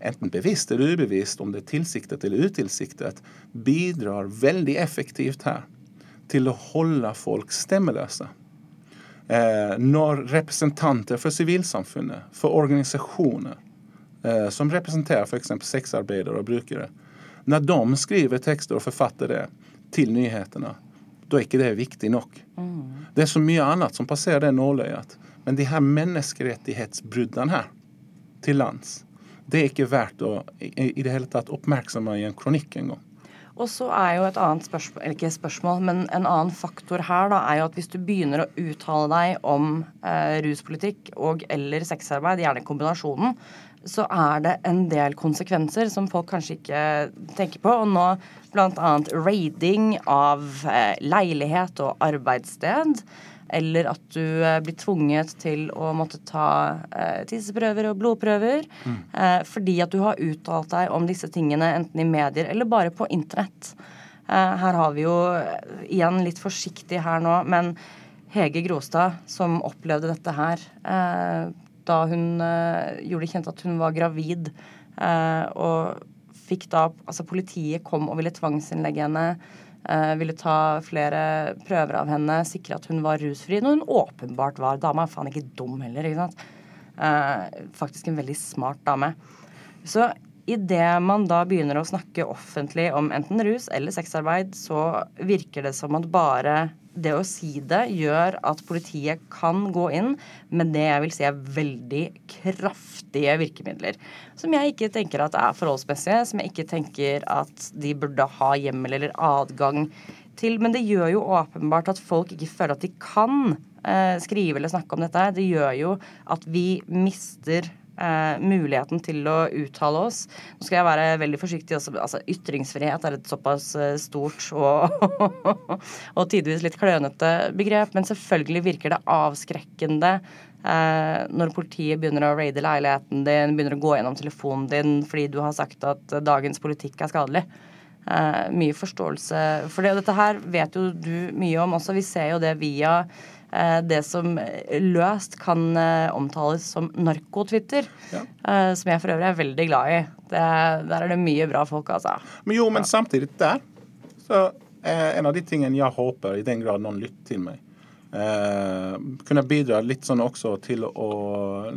Speaker 2: enten bevisst eller ubevisst, om det er tilsiktet eller utilsiktet, bidrar veldig effektivt her til å holde folk stemmeløse. Eh, når representanter for sivilsamfunnet, for organisasjoner eh, som representerer f.eks. sexarbeidere og brukere, når de skriver tekster og forfatter det til nyhetene, da er ikke det viktig nok. Mm. Det er så mye annet som passerer det nåløyet. Men de her menneskerettighetsbruddene her til lands, det er ikke verdt å i, i det hele tatt oppmerksomme i en kronikk engang.
Speaker 1: Og så er jo et annet spørsmål, eller ikke spørsmål, men en annen faktor her da, er jo at hvis du begynner å uttale deg om eh, ruspolitikk og eller sexarbeid, gjerne kombinasjonen, så er det en del konsekvenser som folk kanskje ikke tenker på. Og nå bl.a. raiding av eh, leilighet og arbeidssted eller at du eh, blir tvunget til å måtte ta eh, tisseprøver og blodprøver mm. eh, fordi at du har uttalt deg om disse tingene enten i medier eller bare på internett. Eh, her har vi jo eh, igjen litt forsiktig her nå, men Hege Grostad som opplevde dette her eh, da hun eh, gjorde kjent at hun var gravid. Og fikk da Altså, politiet kom og ville tvangsinnlegge henne. Eh, ville ta flere prøver av henne, sikre at hun var rusfri. Når hun åpenbart var. Dama er faen ikke dum heller, ikke sant. Eh, faktisk en veldig smart dame. Så idet man da begynner å snakke offentlig om enten rus eller sexarbeid, så virker det som at bare det å si det gjør at politiet kan gå inn med det jeg vil si er veldig kraftige virkemidler. Som jeg ikke tenker at er forholdsmessige, som jeg ikke tenker at de burde ha hjemmel eller adgang til. Men det gjør jo åpenbart at folk ikke føler at de kan eh, skrive eller snakke om dette. Det gjør jo at vi mister eh, muligheten til å uttale oss. Nå skal jeg være veldig forsiktig også. Altså, ytringsfrihet er et såpass eh, stort og, og tidvis litt klønete begrep, men selvfølgelig virker det avskrekkende eh, når politiet begynner å raide leiligheten din, begynner å gå gjennom telefonen din fordi du har sagt at eh, dagens politikk er skadelig. Uh, mye forståelse for det. Og dette her vet jo du mye om også. Vi ser jo det via Eh, det som løst kan eh, omtales som narkotwitter. Ja. Eh, som jeg for øvrig er veldig glad i. Det, der er det mye bra folk, altså.
Speaker 2: Men jo, men samtidig der så en av de tingene jeg håper, i den grad noen lytter til meg, eh, kunne bidra litt sånn også til å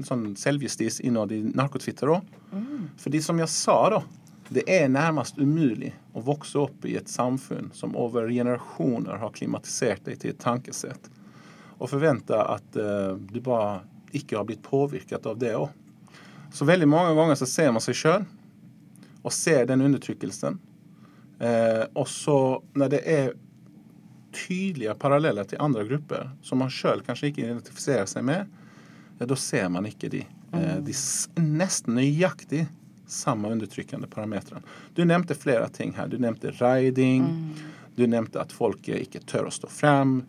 Speaker 2: sånn selvjustis innad i narkotwitter òg. Mm. Fordi som jeg sa, da. Det är närmast omöjligt att växa upp i ett samfund som över generationer har klimatiserat dig till ett tankesätt och förvänta att eh, du bara ikke har blivit påverkad av det. Så väldigt många gånger så ser man sig själv och ser den undertryckelsen. Eh, så när det är tydliga paralleller till andra grupper som man själv kanske inte identifierar sig med, ja, ser man inte de, eh, mm. är nästan nøyaktig samme undertrykkende parametrene. Du nevnte flere ting her. Du nevnte riding. Mm. Du nevnte at folk ikke tør å stå frem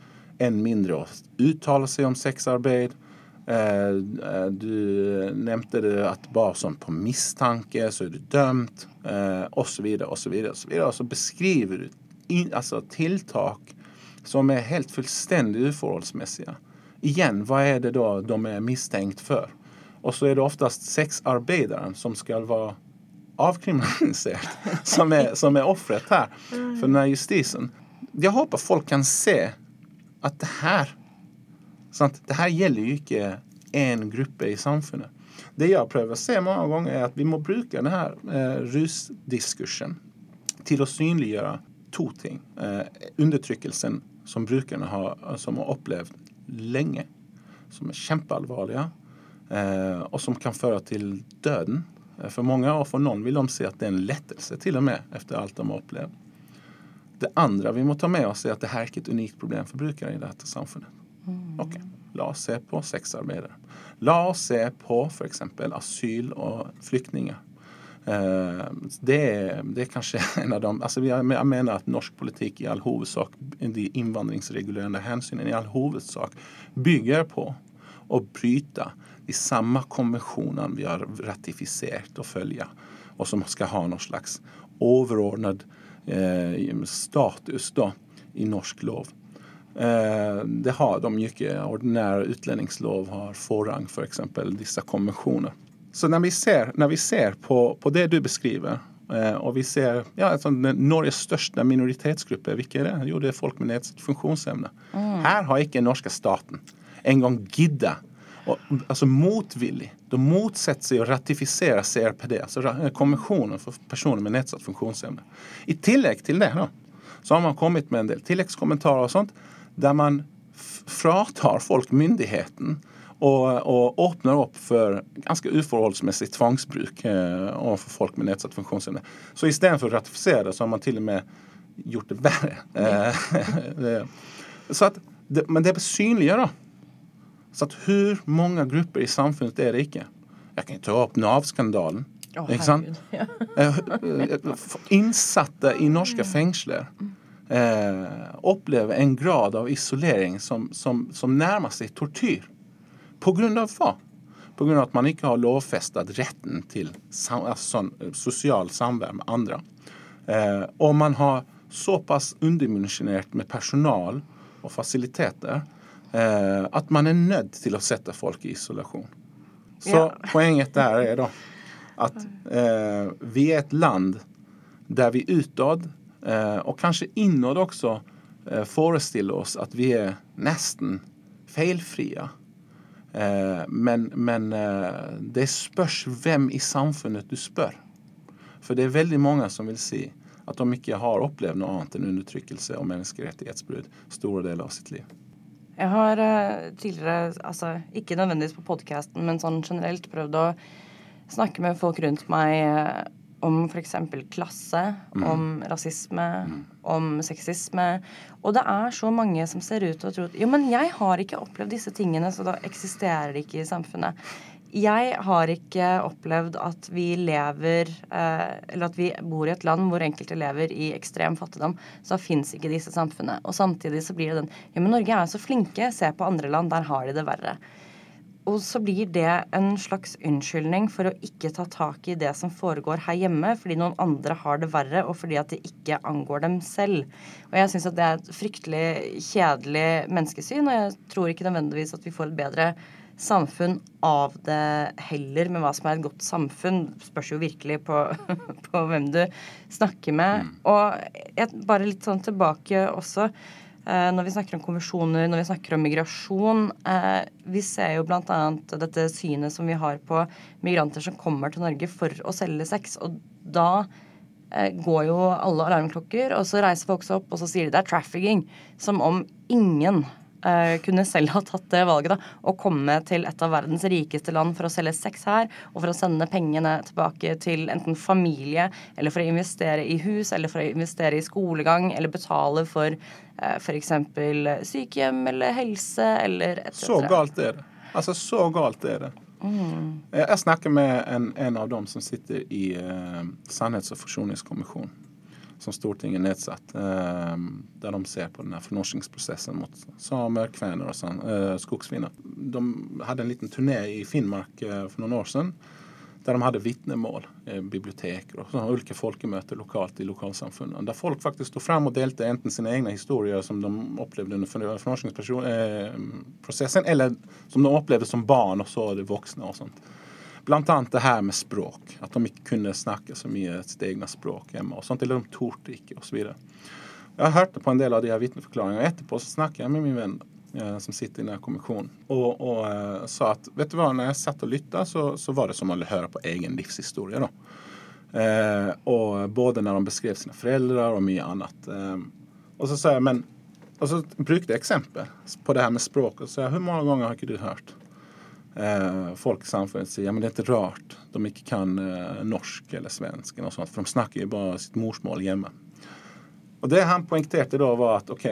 Speaker 2: än mindre å uttale seg om sexarbeid. Eh, eh, du nevnte det at bare sånn på mistanke så er du dømt, eh, osv., osv. Og så beskriver du in, altså, tiltak som er helt fullstendig uforholdsmessige. Igjen, hva er det da de er mistenkt for? Og så er det oftest sexarbeideren som skal være avkriminalisert, som er, som er offeret her for denne justisen. Jeg håper folk kan se at det her sant? Det her gjelder jo ikke én gruppe i samfunnet. Det jeg prøver å se mange ganger, er at vi må bruke denne eh, rusdiskursen til å synliggjøre to ting. Eh, undertrykkelsen som brukerne har, som har opplevd lenge, som er kjempealvorlige, eh, og som kan føre til døden eh, for mange. Og for noen vil de si at det er en lettelse, til og med, etter alt de har opplevd. Det andre vi må ta med oss, er at det her er ikke et unikt problem for brukere i dette samfunnet. Mm. Ok, La oss se på sexarbeidere. La oss se på f.eks. asyl og flyktninger. Eh, det, det, er kanskje en av dem altså Jeg mener at norsk politikk i all hovedsak, de innvandringsregulerende hensynene i all hovedsak bygger på å bryte de samme konvensjonene vi har ratifisert og følge, og som skal ha noen slags overordnet Eh, status da, i norsk lov. Eh, det har de ikke. Ordinær utlendingslov har forrang, f.eks. For disse konvensjoner. Så når vi ser, når vi ser på, på, det du beskriver, eh, og vi ser ja, altså, Norges største minoritetsgruppe, hvilke er det? Jo, det er folk med nedsatt funksjonsevne. Mm. Her har ikke norske staten engang giddet og, altså motvillig. De motsetter seg å ratifisere CRPD, altså konvensjonen for personer med nedsatt funksjonsevne. I tillegg til det da, så har man kommet med en del tilleggskommentarer og sånt, der man fratar folk myndigheten og, og, åpner opp for ganske uforholdsmessig tvangsbruk eh, overfor folk med nedsatt funksjonsevne. Så istedenfor å ratifisere det, så har man til og med gjort det verre. Eh, så at, det, men det synliggjør da så att hur många grupper i samfunnet er det ikke? Jeg kan ta opp Nav-skandalen. Oh, sant? Ja. Eh, eh, innsatte i norske fengsler eh, opplever en grad av isolering som, som, som nærmer seg tortyr. På grunn av hva? På grunn av at man ikke har lovfestet retten til sam, sånn, eh, sosial samvær med andre. Eh, og man har såpass underdimensjonert med personal og fasiliteter eh, at man er nødt til å sette folk i isolasjon. Så
Speaker 1: Ja.
Speaker 2: poenget der er da at eh, vi er et land der vi utad, eh, og kanskje innad også, eh, forestiller oss at vi er nesten feilfrie. Eh, men men eh, det spørs hvem i samfunnet du spør. For det er veldig mange som vil si at de ikke har opplevd noe annet enn undertrykkelse og menneskerettighetsbrudd store deler av sitt liv.
Speaker 1: Jeg har eh, tidligere, altså ikke nødvendigvis på podkasten, men sånn generelt prøvd å snakke med folk rundt meg eh, om f.eks. klasse, om rasisme, om sexisme. Og det er så mange som ser ut til å tro at jo, men jeg har ikke opplevd disse tingene, så da eksisterer de ikke i samfunnet. Jeg har ikke opplevd at vi lever eh, Eller at vi bor i et land hvor enkelte lever i ekstrem fattigdom. Så fins ikke disse samfunnene. Og samtidig så blir det den Ja, men Norge er jo så flinke. Se på andre land. Der har de det verre. Og så blir det en slags unnskyldning for å ikke ta tak i det som foregår her hjemme, fordi noen andre har det verre, og fordi at det ikke angår dem selv. Og jeg syns at det er et fryktelig kjedelig menneskesyn, og jeg tror ikke nødvendigvis at vi får et bedre samfunn av det heller, med hva som er et godt samfunn. Spørs jo virkelig på, på hvem du snakker med. Og jeg, bare litt sånn tilbake også. Eh, når vi snakker om konvensjoner, når vi snakker om migrasjon eh, Vi ser jo bl.a. dette synet som vi har på migranter som kommer til Norge for å selge sex. Og da eh, går jo alle alarmklokker, og så reiser folk seg opp og så sier de det er trafficking. Som om ingen eh, kunne selv ha tatt det valget da, å komme til et av verdens rikeste land for å selge sex her, og for å sende pengene tilbake til enten familie, eller for å investere i hus, eller for å investere i skolegang, eller betale for eh, f.eks. sykehjem eller helse, eller etc.
Speaker 2: Så galt er det. Altså, så galt er det. Jeg, jeg snakker med en, en av dem som sitter i eh, Sannhets- og forsoningskommisjonen, som Stortinget nedsatt, eh, de ser på den här förnorskningsprocessen mot samer, kväner och sen, eh. De hade en liten turné i Finnmark eh, några år sedan där de hade vittnemål, eh, och og sånne ulike lokalt i lokalsamfunden där folk faktiskt stod fram och delte enten sina egna historier som de upplevde under förnorskningsprocessen eh, eller som de upplevde som barn och så det vuxna och sånt. Bland annat det här med språk. att de inte kunde snacka så mycket sitt eget språk hemma och sånt, Eller de torde ikke, osv. Jeg hørte på en del av de här vittneförklaringarna och Etterpå så snackade jag med min vän eh, som sitter i den här kommissionen och, och eh, sa att vet du vad, när jag satt och lyssnade så, så var det som att höra på egen livshistoria då. Eh, och både när de beskrev sina föräldrar och mycket annat. Eh, och så sa jag, men Och så brukade jag exempel på det här med språket. Så jag, hur många gånger har du hört? Eh, folk i samfunnet si ja, men det er ikke rart de ikke kan eh, norsk eller svensk, eller noe sånt, for de snakker jo bare sitt morsmål hjemme. Og det han poengterte da, var at OK,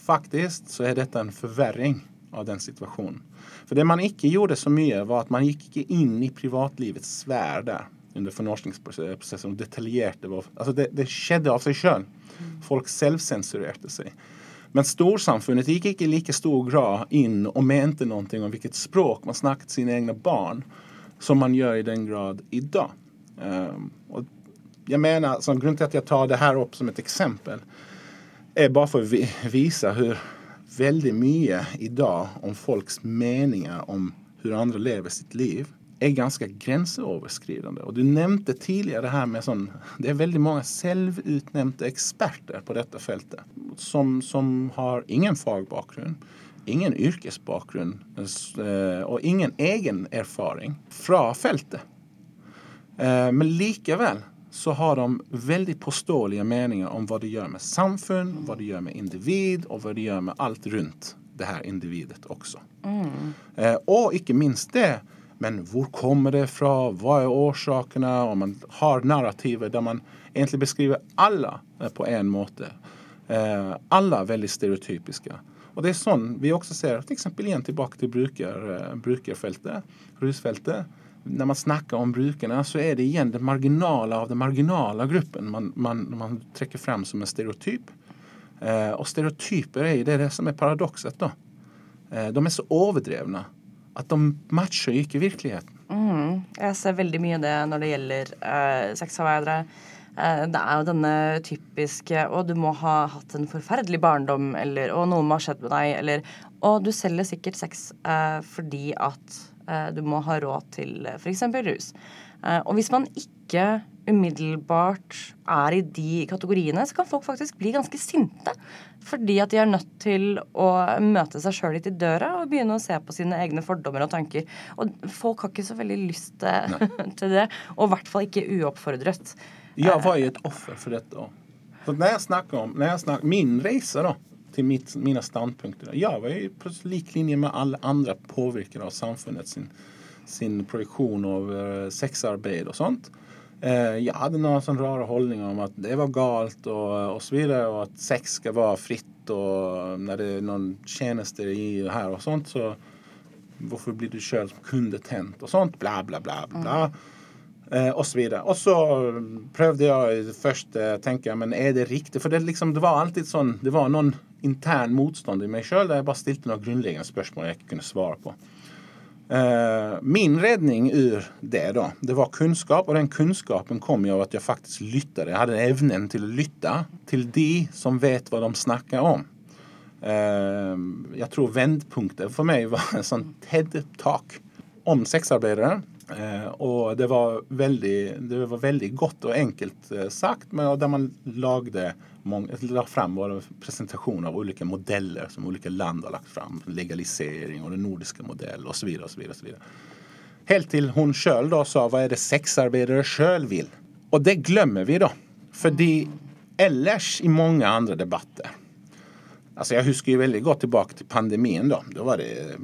Speaker 2: faktisk så er dette en forverring av den situasjonen. For det man ikke gjorde så mye, var at man ikke inn i privatlivets sfær der under fornorskningsprosessen og detaljerte hva Altså, det, det skjedde av seg sjøl. Folk selvsensurerte seg. Men storsamfundet gick inte i lika stor grad in och mente någonting om vilket språk man snakket sina egna barn, som man gör i den grad idag. Um, och jag menar, alltså, så Grunnen till att jag tar det här upp som ett exempel, är bara för att vi hur väldigt mycket idag om folks meningar om hur andra lever sitt liv, er ganske grenseoverskridende. Og du nevnte tidligere det her med sånn Det er veldig mange selvutnevnte eksperter på dette feltet som, som har ingen fagbakgrunn, ingen yrkesbakgrunn eh, og ingen egen erfaring fra feltet. Eh, Men likevel så har de veldig påståelige meninger om hva det gjør med samfunn, hva det gjør med individ, og hva det gjør med alt rundt det her individet også. Eh, og ikke minst det, men var kommer det ifrån? Vad är orsakerna? Og man har narrativer där man egentligen beskriver alla eh, på en måte. Eh, alla väldigt stereotypiska. Och det är sånt vi också ser, till exempel igen tillbaka till brukar, eh, brukarfältet, rusfältet. När man snackar om brukarna så är det igen det marginala av den marginala gruppen man, man, man träcker fram som en stereotyp. och stereotyper stereotyper ju det, det som är paradoxet då. De är så överdrivna at de matcher ikke virkeligheten.
Speaker 1: Mm, jeg ser veldig mye det når det gjelder eh, sexarbeidere. Eh, det er jo denne typiske Å, du må ha hatt en forferdelig barndom, eller Å, noe må ha skjedd med deg, eller Og du selger sikkert sex eh, fordi at eh, du må ha råd til eh, f.eks. rus. Eh, og hvis man ikke umiddelbart er i de kategoriene, så kan folk faktisk bli ganske sinte. Fordi at de er nødt til å møte seg sjøl litt i døra og begynne å se på sine egne fordommer og tanker. Og folk har ikke så veldig lyst til, til det. Og i hvert fall ikke uoppfordret.
Speaker 2: Jag var ju ett offer för detta. Så när jag snackar om när jag snackar, min resa då, till mitt, mina standpunkter. Jag var ju på liklinje med alla andra påverkade av samfundet sin, sin produktion av uh, sexarbete och sånt. Uh, jag hade några sån rara hållningar om att det var galt och, och så vidare och att sex ska vara fritt och när det är någon tjänster i här och sånt så varför blir du körd som kundetent och sånt bla bla bla bla. Mm. Eh, och så vidare. Och så prövade jag först eh, tänka, men är det riktigt? För det, liksom, det var alltid sån, det var någon intern motstånd i mig själv där jag bara ställde några grundläggande spörsmål jag inte kunde svara på. Eh, min räddning ur det då, det var kunskap och den kunskapen kom ju av att jag faktiskt lyttade. Jag hade ävnen till att lytta till de som vet vad de snackar om. Ehm, jag tror vändpunkten för mig var en sån TED-talk om sexarbetare Eh, och det var, väldigt, det var väldigt gott och enkelt eh, sagt men där man lagde många, la fram våra presentationer av olika modeller som olika land har lagt fram. Legalisering och den nordiska modell och så vidare. Och så vidare, och så vidare. Helt till hon själv då sa vad är det sexarbetare själv vill? Och det glömmer vi då. För det ellers i många andra debatter Alltså jag huskar ju väldigt gott tillbaka till pandemin då. Då var det eh,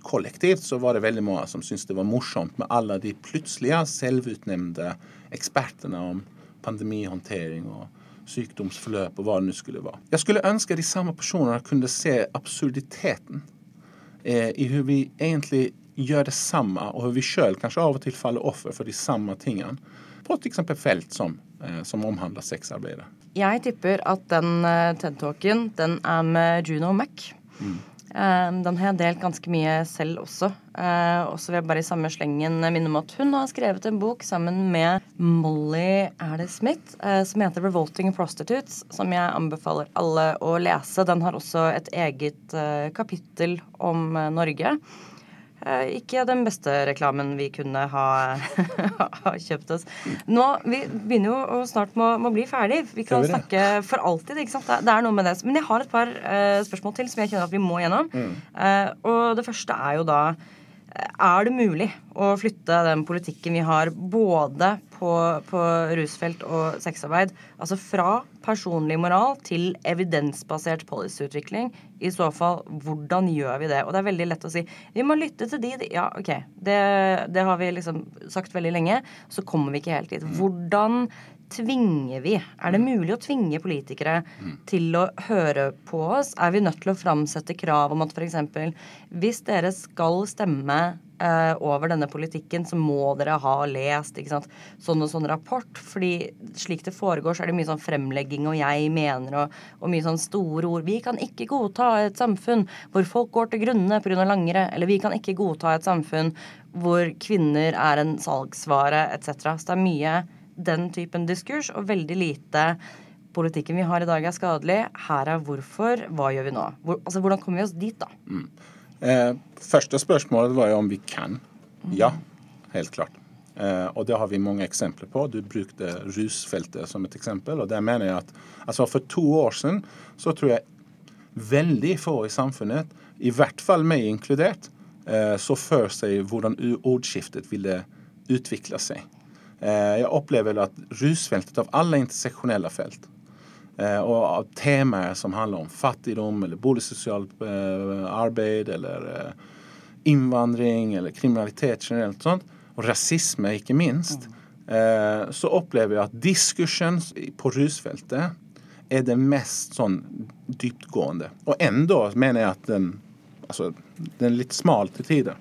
Speaker 2: kollektivt så var det väldigt många som syntes det var morsomt med alla de plötsliga självutnämnda experterna om pandemihantering och sjukdomsförlöp och vad det nu skulle vara. Jag skulle önska att de samma personerna kunde se absurditeten eh, i hur vi egentligen gör detsamma och hur vi själv kanske av och till faller offer för de samma tingen på till exempel fält som, som omhandlar sexarbete.
Speaker 1: Jeg tipper at den uh, TED-talken, den er med Juno Mac. Mm. Uh, den har jeg delt ganske mye selv også. Og så vil jeg bare i samme slengen minne om at hun har skrevet en bok sammen med Molly er det Smith som heter 'Revolting Prostitutes', som jeg anbefaler alle å lese. Den har også et eget kapittel om Norge. Eh, ikke den beste reklamen vi kunne ha, ha kjøpt oss. Nå, Vi begynner jo å snart må, må bli ferdig. Vi kan snakke for alltid. ikke sant? Det er noe med det. Men jeg har et par uh, spørsmål til som jeg kjenner at vi må gjennom. Mm. Uh, og det første er jo da er det mulig å flytte den politikken vi har både på, på rusfelt og sexarbeid, altså fra personlig moral til evidensbasert policyutvikling? I så fall, hvordan gjør vi det? Og det er veldig lett å si vi må lytte til de. de. Ja, OK. Det, det har vi liksom sagt veldig lenge. Så kommer vi ikke helt dit. Hvordan tvinger vi? Er det mulig å tvinge politikere til å høre på oss? Er vi nødt til å framsette krav om at f.eks. hvis dere skal stemme uh, over denne politikken, så må dere ha lest ikke sant, sånn og sånn rapport? Fordi slik det foregår, så er det mye sånn fremlegging og 'jeg mener' og, og mye sånn store ord. Vi kan ikke godta et samfunn hvor folk går til grunne pga. langere. Eller vi kan ikke godta et samfunn hvor kvinner er en salgsvare etc. Så det er mye den typen diskurs, og veldig lite politikken vi har i dag er skadelig. Her er hvorfor. Hva gjør vi nå? Hvor, altså, Hvordan kommer vi oss dit, da? Mm.
Speaker 2: Eh, første spørsmålet var jo om vi kan. Ja, helt klart. Eh, og det har vi mange eksempler på. Du brukte rusfeltet som et eksempel. og der mener jeg at altså For to år siden så tror jeg veldig få i samfunnet, i hvert fall meg inkludert, eh, så for seg hvordan ordskiftet ville utvikle seg. Eh, jag upplever att rusfältet av alla intersektionella fält eh, och av teman som handlar om fattigdom eller boligsocialt eh, arbete eller eh, invandring eller kriminalitet generellt sånt och rasism icke minst mm. så upplever jag att diskursen på rusfältet är den mest sån djupgående. Och ändå menar jag att den, alltså, den är lite smal till tiden.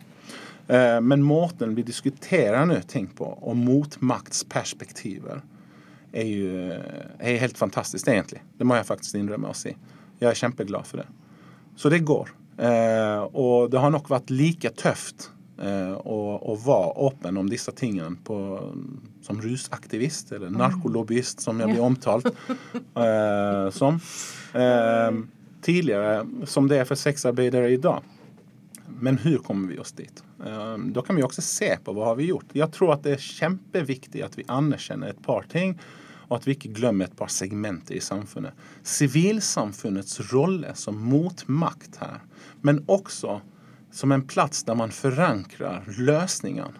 Speaker 2: Eh, men måten vi diskuterer nå ting på, og motmaktsperspektiver, er jo er helt fantastisk, egentlig. Det må jeg faktisk innrømme å si. Jeg er kjempeglad for det. Så det går. Eh, og det har nok vært like tøft eh, å, å være åpen om disse tingene på, som rusaktivist, eller narkolobbyist, som jeg blir omtalt som. tidigare som det är för sexarbetare idag. Men hur kommer vi oss dit? Ehm, då kan vi också se på vad har vi gjort. Jag tror att det är kämpeviktigt att vi anerkänner ett par ting och att vi inte glömmer ett par segment i samfundet. Civilsamfundets roll som motmakt här, men också som en plats där man förankrar lösningar.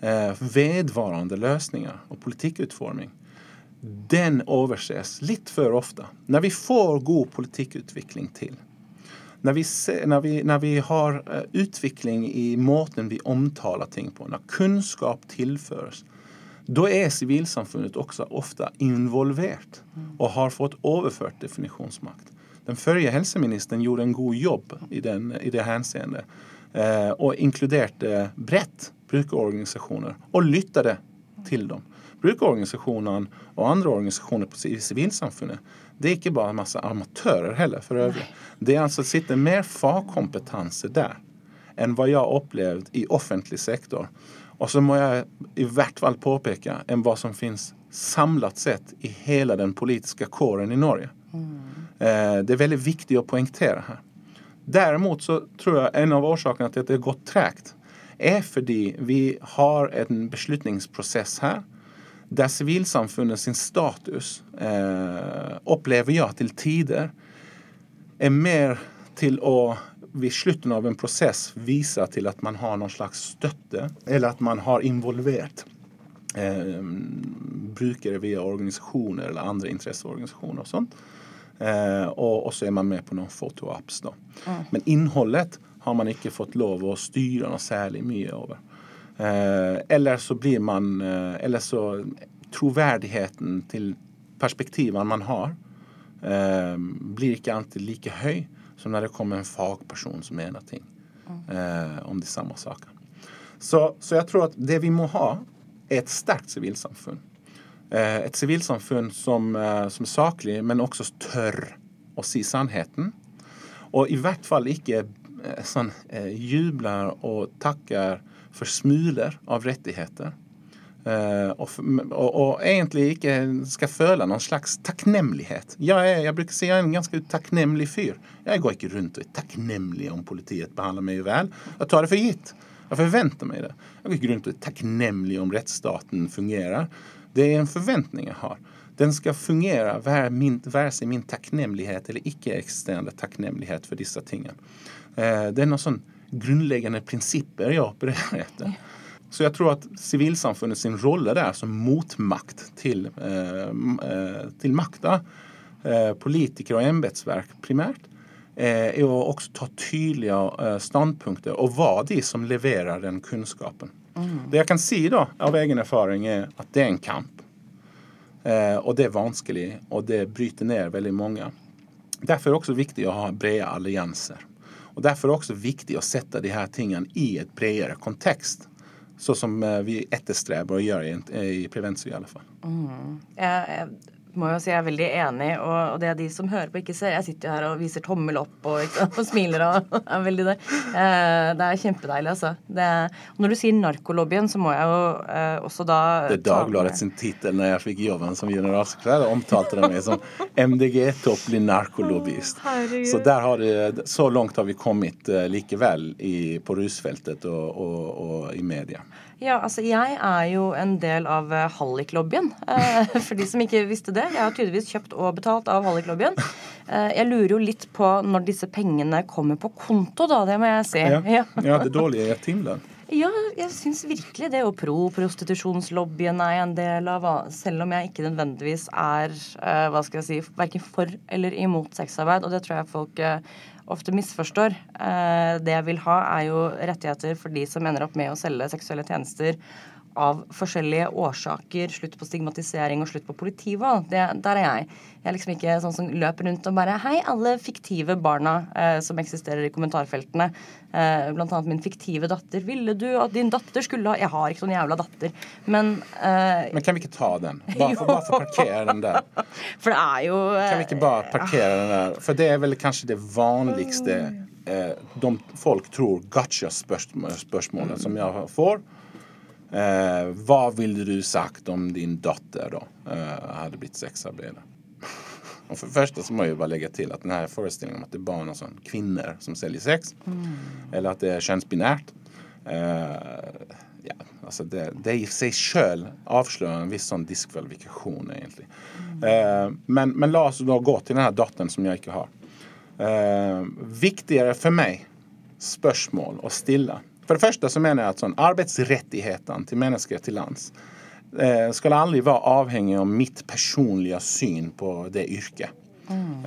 Speaker 2: Eh, vedvarande lösningar och politikutformning. Den överses lite för ofta. När vi får god politikutveckling till när vi, ser, när vi, när vi har uh, utveckling i måten vi omtalar ting på, när kunskap tillförs, då är civilsamfundet också ofta involverat och har fått överfört definitionsmakt. Den förra hälsoministern gjorde en god jobb i, den, i det hänseendet eh, och inkluderade brett brukarorganisationer och lyttade till dem. Brukarorganisationen och andra organisationer på civilsamfundet det är inte bara en massa amatörer heller för övrigt. Det är alltså sitter mer fagkompetenser där än vad jag upplevt i offentlig sektor. Och så må jag i vart fall påpeka än vad som finns samlat sett i hela den politiska kåren i Norge. Mm. Eh, det är väldigt viktigt att poängtera här. Däremot så tror jag en av orsakerna till att det har gått trägt är för att vi har en beslutningsprocess här där civilsamfundet sin status eh, upplever jag till tider är mer till att vid slutet av en process visa till att man har någon slags stötte eller att man har involverat eh, brukare via organisationer eller andra intresseorganisationer och sånt. Eh, och, och, så är man med på någon då. Mm. Men innehållet har man inte fått lov att styra något särskilt mycket över. Eh, eller så blir man, eh, eller så trovärdigheten till perspektiven man har eh, blir inte alltid lika hög som när det kommer en fagperson som menar ting eh, om det är samma saker. Så, så jag tror att det vi må ha är ett starkt civilsamfund. Eh, ett civilsamfund som, eh, som är saklig men också törr att se sannheten. Och i vart fall inte eh, sån, eh, jublar och tackar för smulor av rättigheter. Eh, och, och, och, egentligen inte ska föla någon slags tacknämlighet. Jag, är, jag brukar säga en ganska tacknämlig fyr. Jag går inte runt och är tacknämlig om politiet behandlar mig väl. Jag tar det för gitt. Jag förväntar mig det. Jag går inte runt och är tacknämlig om rättsstaten fungerar. Det är en förväntning jag har. Den ska fungera vare sig min tacknämlighet eller icke-existerande tacknämlighet för dessa tingen. Eh, det är någon sån grundläggande principer jag opererar efter. Så jag tror att civilsamfundet sin roll är där som motmakt till, eh, eh, till makta, eh, politiker och ämbetsverk primärt, eh, är att också ta tydliga eh, ståndpunkter och vara de som leverar den kunskapen. Mm. Det jag kan se då av egen erfarenhet är att det är en kamp. Eh, och det är vanskligt och det bryter ner väldigt många. Därför är det också viktigt att ha breda allianser. Och därför är det också viktigt att sätta de här tingen i ett bredare kontext så som eh, vi eftersträvar att göra i, i i alla fall.
Speaker 1: Mm. Uh, må jo si jeg er veldig enig, og, og, det de som hører på, ikke ser. Jeg sitter jo her og viser tommel opp og, og smiler og er veldig der. Eh, det er kjempedeilig, altså. Det, og når du sier narkolobbyen, så må jeg jo eh, også da
Speaker 2: Det er Dagbladet sin tittel når jeg fikk jobben som generalsekretær, omtalte det meg som MDG-topplig narkolobbyist. Så der har det, så langt har vi kommet uh, likevel i, på rusfeltet og, og i media.
Speaker 1: Ja, altså jeg er jo en del av uh, halliklobbyen. Uh, for de som ikke visste det. Jeg har tydeligvis kjøpt og betalt av halliklobbyen. Uh, jeg lurer jo litt på når disse pengene kommer på konto, da. Det må jeg si.
Speaker 2: Ja, ja. ja det dårlige er timlen.
Speaker 1: Ja, jeg syns virkelig det. Og pro-prostitusjonslobbyen er jeg en del av. Selv om jeg ikke nødvendigvis er hva skal jeg si, verken for eller imot sexarbeid. Og det tror jeg folk ofte misforstår. Eh, det jeg vil ha, er jo rettigheter for de som ender opp med å selge seksuelle tjenester av forskjellige årsaker. Slutt på stigmatisering og slutt på politivold. Der er jeg. Jeg er liksom ikke sånn som løper rundt og bare Hei, alle fiktive barna eh, som eksisterer i kommentarfeltene. Eh, blant annet min fiktive datter. Ville du at din datter skulle ha Jeg har ikke sånn jævla datter, men
Speaker 2: eh, Men kan vi ikke ta den? Bare for, bare for parkere den der.
Speaker 1: For det er jo
Speaker 2: eh, Kan vi ikke bare parkere den der? For det er vel kanskje det vanligste eh, de folk tror gotcha-spørsmålet som jeg får. Eh, vad ville du sagt om din dotter då eh, hade blivit sexarbetare? Och för det första så må jag bara lägga till att den här föreställningen om att det är bara sån kvinnor som säljer sex. Eller att det är könsbinärt. Eh, ja, alltså det, det i sig själv avslöjar en viss sån diskvalifikation egentligen. Eh, men, men låt oss då gå till den här dottern som jag inte har. Eh, viktigare för mig spörsmål och stilla. För det första så menar jag att sån arbetsrättigheten till människor till lands eh, ska aldrig vara avhängig av mitt personliga syn på det yrket.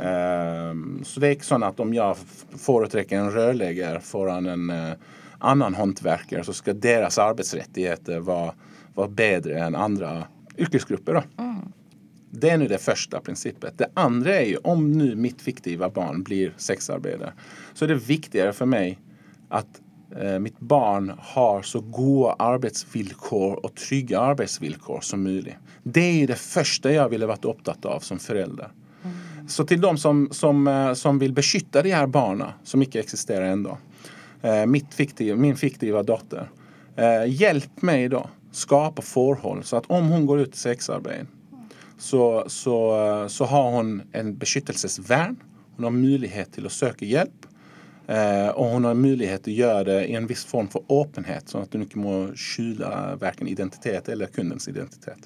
Speaker 2: Eh, så det är så att om jag företräcker en rörläggare föran en eh, annan hantverkare så ska deras arbetsrättigheter vara, vara bättre än andra yrkesgrupper. Då. Det är nu det första principet. Det andra är ju om nu mitt fiktiva barn blir sexarbetare så är det viktigare för mig att Eh, mitt barn har så goda arbetsvillkor och trygga arbetsvillkor som möjligt. Det är det första jag ville varit upptatt av som förälder. Så till de som, som, eh, som vill beskytta de här barnen som inte existerar ändå. Eh, mitt fiktiv, min fiktiva dotter. Hjälp mig då skapa förhåll så att om hon går ut i sexarbete så, så, så har hon en beskyttelsesvärn. Hon har möjlighet till att söka hjälp. Eh, och hon har möjlighet att göra det i en viss form för öppenhet så att du inte må skjula varken identitet eller kundens identitet.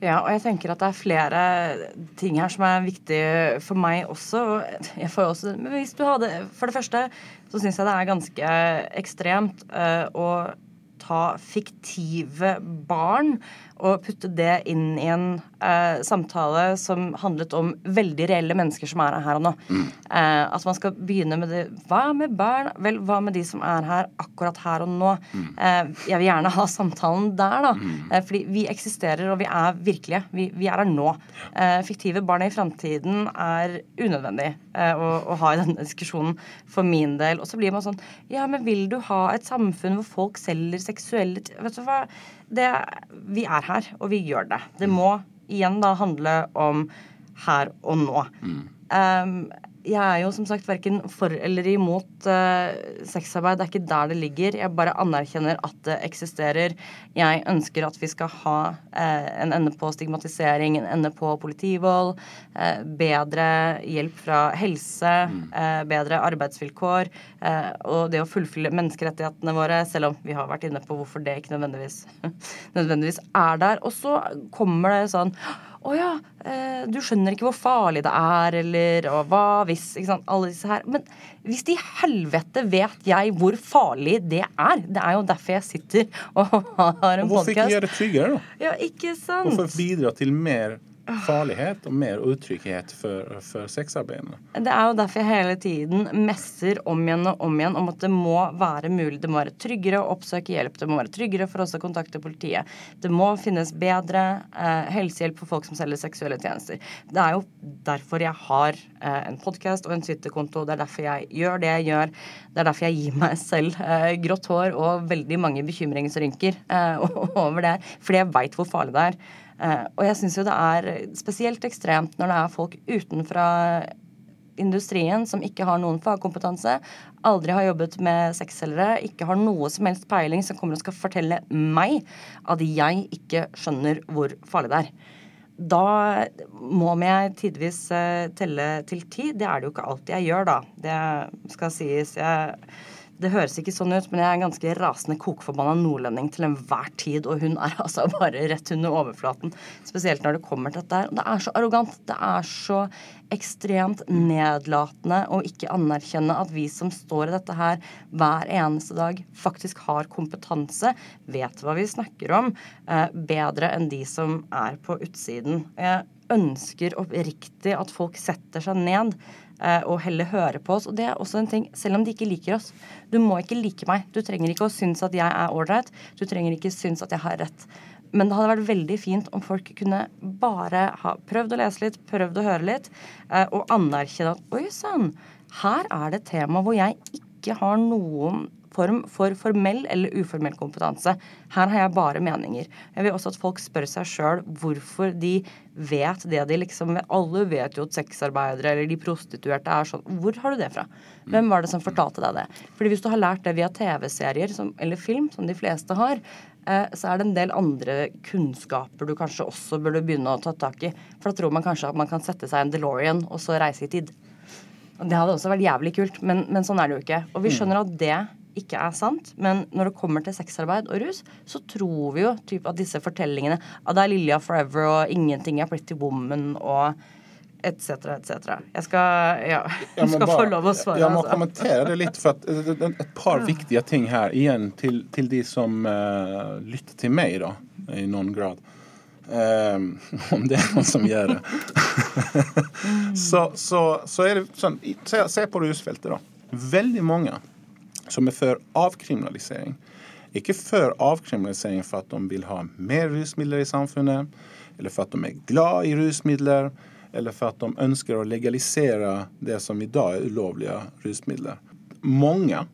Speaker 1: Ja, och jag tänker att det är flera ting här som är viktiga för mig också. Jag får också Men hvis du hade, för det första så syns jag det är ganska extremt uh, att ta fiktiva barn og putte det inn i en eh, samtale som handlet om veldig reelle mennesker som er her og nå. Eh, at man skal begynne med det Hva med barn? Vel, hva med de som er her akkurat her og nå? Eh, jeg vil gjerne ha samtalen der, da. Eh, fordi vi eksisterer, og vi er virkelige. Vi, vi er her nå. Eh, fiktive barn i framtiden er unødvendig eh, å, å ha i denne diskusjonen for min del. Og så blir man sånn Ja, men vil du ha et samfunn hvor folk selger seksuelle Vet du hva? Det, vi er her, og vi gjør det. Det må igjen da handle om her og nå. Um, jeg er jo som sagt verken for eller imot eh, sexarbeid. Det er ikke der det ligger. Jeg bare anerkjenner at det eksisterer. Jeg ønsker at vi skal ha eh, en ende på stigmatisering, en ende på politivold, eh, bedre hjelp fra helse, eh, bedre arbeidsvilkår og det å fullfylle menneskerettighetene våre, selv om vi har vært inne på hvorfor det ikke nødvendigvis, nødvendigvis er der. Og så kommer det sånn å ja, eh, du skjønner ikke hvor farlig det er, eller og hva hvis ikke sant, Alle disse her. Men hvis i helvete vet jeg hvor farlig det er! Det er jo derfor jeg sitter og har en
Speaker 2: Och varför inte
Speaker 1: podkast.
Speaker 2: göra det tryggare då?
Speaker 1: Ja, ikke sant?
Speaker 2: Varför bidra till mer farlighet och mer otrygghet för, för sexarbetarna?
Speaker 1: Det är jo derfor jeg hele tiden messer om igjen og om igjen om att det må vara möjligt. Det må være tryggere å oppsøke hjelp. Det må være tryggere for oss å kontakte politiet. Det må finnes bedre eh, helsehjelp for folk som selger seksuelle tjenester. Det är ju därför jag har eh, en podcast och en Twitter-konto. Det är därför jag gör det jag gör. Det är därför jag ger mig själv eh, grått hår och väldigt många bekymringsrynker eh, över det För jag vet hur farligt det är. Eh, og jeg syns jo det er spesielt ekstremt når det er folk utenfra industrien som ikke har noen fagkompetanse, aldri har jobbet med sexselgere, ikke har noe som helst peiling, som kommer og skal fortelle meg at jeg ikke skjønner hvor farlig det er. Da må jeg tidvis eh, telle til ti. Det er det jo ikke alltid jeg gjør, da. Det skal sies. Jeg det høres ikke sånn ut, men jeg er en ganske rasende kokforbanna nordlending til enhver tid, og hun er altså bare rett under overflaten. Spesielt når det kommer til dette her. Det er så arrogant. Det er så ekstremt nedlatende å ikke anerkjenne at vi som står i dette her hver eneste dag, faktisk har kompetanse, vet hva vi snakker om, eh, bedre enn de som er på utsiden. Jeg ønsker oppriktig at folk setter seg ned Eh, og heller høre på oss. Og det er også en ting, selv om de ikke liker oss. Du må ikke like meg. Du trenger ikke å synes at jeg er ålreit. Du trenger ikke synes at jeg har rett. Men det hadde vært veldig fint om folk kunne bare ha prøvd å lese litt, prøvd å høre litt, eh, og anerkjenne at oi sann, her er det et tema hvor jeg ikke har noen form for formell eller uformell kompetanse. Her har jeg bare meninger. Jeg vil også at folk spør seg sjøl hvorfor de vet det de liksom Alle vet jo at sexarbeidere eller de prostituerte er sånn. Hvor har du det fra? Hvem var det som fortalte deg det? Fordi hvis du har lært det via TV-serier eller film, som de fleste har, eh, så er det en del andre kunnskaper du kanskje også burde begynne å ta tak i. For da tror man kanskje at man kan sette seg i en DeLorean og så reise i tid. Det hadde også vært jævlig kult, men, men sånn er det jo ikke. Og vi skjønner at det ikke er sant, men når det kommer til sexarbeid og rus, så tror vi jo typ, at disse fortellingene At det er Lilja Forever og ingenting er Pretty Woman og etc., etc. Jeg skal Ja,
Speaker 2: Jag
Speaker 1: du skal få lov å svare.
Speaker 2: Jag må
Speaker 1: altså.
Speaker 2: kommentera det att eh, det- ett par viktiga ting här igen till, till de som uh, lyssnar till mig då i någon grad. Ehm, om det är någon som gör det. så, så, så är det sånn, se, se på rusfeltet då. Väldigt många som är för avkriminalisering. Icke för avkriminalisering för att de vill ha mer rusmedel i samfundet eller för att de är glada i rusmedel eller för att de önskar att legalisera det som idag är olovliga rusmedel. Många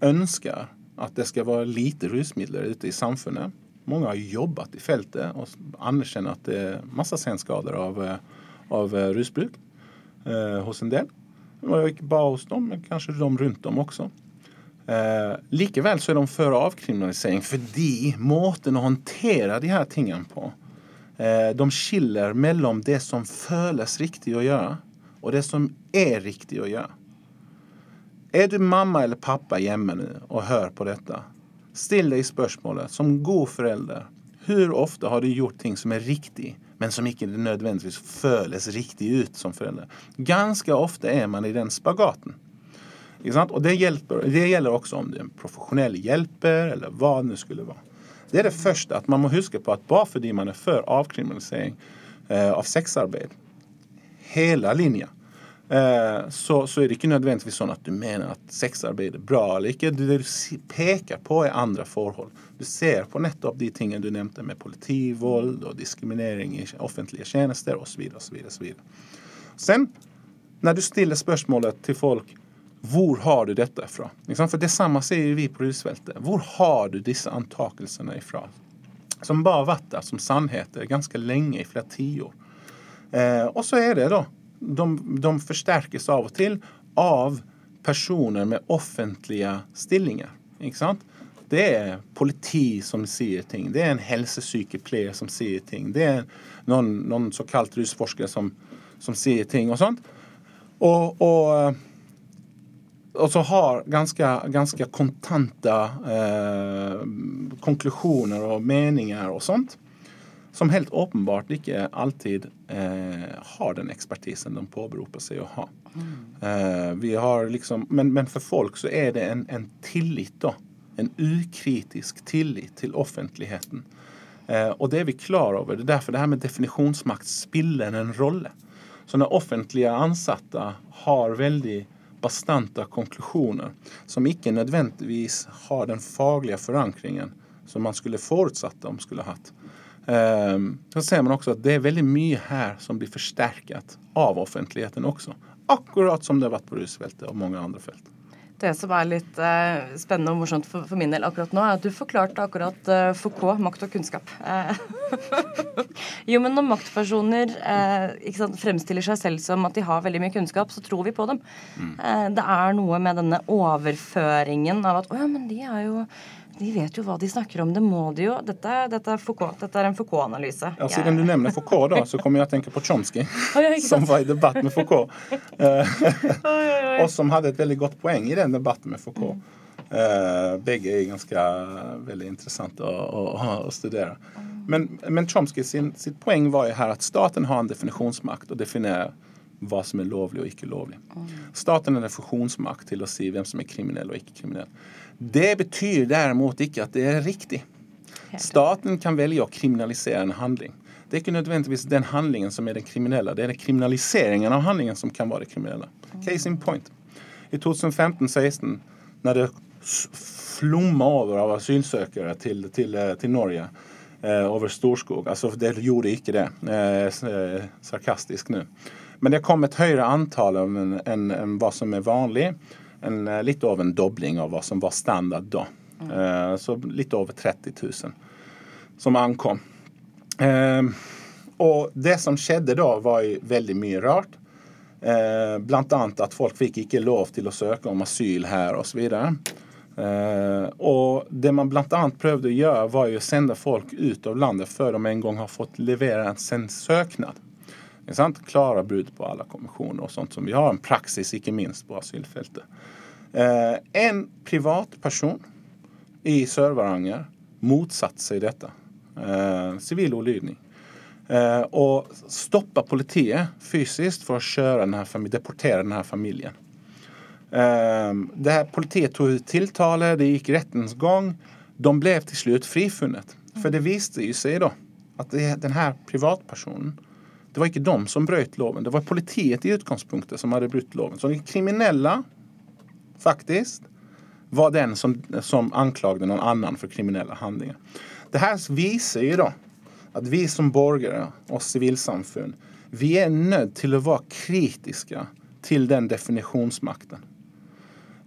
Speaker 2: önskar att det ska vara lite rusmedel ute i samfunnet. Många har jobbat i fältet och anerkänner att det är massa senskador av, eh, av eh, rusbruk eh, hos en del. Och bara hos dem, men kanske de runt dem också. Eh, likaväl så är de för avkriminalisering fordi måten att hantera de här tingen. på eh, De skiljer mellan det som føles riktigt att göra och det som är riktigt att göra. Är du mamma eller pappa hemma nu och hör på detta? Ställ dig spörsmålet som god förälder hur ofta har du gjort ting som är riktigt men som inte nödvändigtvis föles riktigt ut som förälder? Ganska ofta är man i den spagaten. Sant? Det, hjälper, det gäller också om du är en professionell hjälper eller vad det nu skulle vara. Det är det första, att man måste huska på bara för att man är för avkriminalisering eh, av sexarbete, hela linjen eh, så, så är det inte nödvändigtvis så att du menar att sexarbete är bra eller ikke. Det du pekar på, är andra forhold. Du ser på nettopp de tingen du nämnde med politivåld och diskriminering i offentliga tjänster och så vidare. Sen, när du ställer spörsmålet till folk hvor har du dette fra? Liksom, för? For det samme sier vi på rusfeltet. Hvor har du disse antakelsene ifra? Som bare har vært der som sannheter ganske lenge, i flere tiår. Eh, og så er det da de, de forsterkes av og til av personer med offentlige stillinger. Ikke sant? Det er politi som sier ting. Det er en helsesykepleier som sier ting. Det er noen, noen såkalt rusforskere som, som sier ting og sånt. Og, og, og så har ganske, ganske kontante eh, konklusjoner og meninger og sånt. Som helt åpenbart ikke alltid eh, har den ekspertisen de påberoper seg å ha. Eh, vi har liksom, men, men for folk så er det en, en tillit, da. En ukritisk tillit til offentligheten. Eh, og det er vi klar over. Det er derfor det her med definisjonsmakt spiller en rolle. Så når offentlige ansatte har veldig bastanta konklusioner som icke nödvändigtvis har den fagliga förankringen som man skulle forutsatt de skulle ha haft. Ehm, så ser man också att det är väldigt mycket här som blir förstärkat av offentligheten också. Akkurat som det har varit på Roosevelt och många andra fält.
Speaker 1: Det som er litt eh, spennende og morsomt for, for min del akkurat nå, er at du forklarte akkurat eh, Foucault, makt og kunnskap. Eh, jo, men når maktpersoner eh, sant, fremstiller seg selv som at de har veldig mye kunnskap, så tror vi på dem. Eh, det er noe med denne overføringen av at å ja, men de er jo de vet jo hva de snakker om. Det må de jo. Dette, dette er Foucault. Dette er en Foucault-analyse.
Speaker 2: Ja, siden du nevner Foucault, da, så kommer jeg å tenke på Chomsky, som var i debatt med Foucault. Eh, og som hadde et veldig godt poeng i den debatten med Foucault. Eh, begge ganske veldig interessante å, å, å studere. Men, men Chomsky sin, sitt poeng var jo her at staten har en definisjonsmakt og definerer hva som er lovlig og ikke lovlig. Staten har definisjonsmakt til å si hvem som er kriminell og ikke kriminell. Det betyr derimot ikke at det er riktig. Staten kan velge å kriminalisere en handling. Det er ikke nødvendigvis den handlingen som er den kriminelle. Det er den kriminaliseringen av handlingen som kan være det kriminelle. Case in point. I 2015-16, når det s- flomma over av asylsøkere til, til, eh, til Norge eh, over Storskog Altså, det gjorde ikke det. Eh, eh, sarkastisk nå. Men det kom et høyere antall enn enn- enn hva som er vanlig. En, eh, litt over en dobling av hva som var standard da. Eh, så litt over 30 000 som ankom. Eh, og det som skjedde da, var jo veldig mye rart. Eh, blant annet at folk fikk ikke lov til å søke om asyl her osv. Eh, och det man bland annat prövade att göra var ju att sända folk ut av landet för de en gång har fått leverera en söknad. Det är sant? Klara brud på alla konventioner och sånt som vi har en praxis, icke minst på asylfältet. Eh, en privatperson i Sörvaranger motsatte sig detta. Eh, civil olydning. Eh, och stoppa politiet fysiskt för att köra den här deportera den här familjen. Eh, det här politiet tog ut tilltalet, det gick rättens gång. De blev till slut frifunnet. För det visste ju sig då att det, den här privatpersonen det var inte de som bröt loven. Det var politiet i utgångspunkten som hade brutit loven. Så de kriminella, faktiskt, var den som, som anklagade någon annan för kriminella handlingar. Det här visar ju då att vi som borgare och civilsamfund, vi är nödda till att vara kritiska till den definitionsmakten.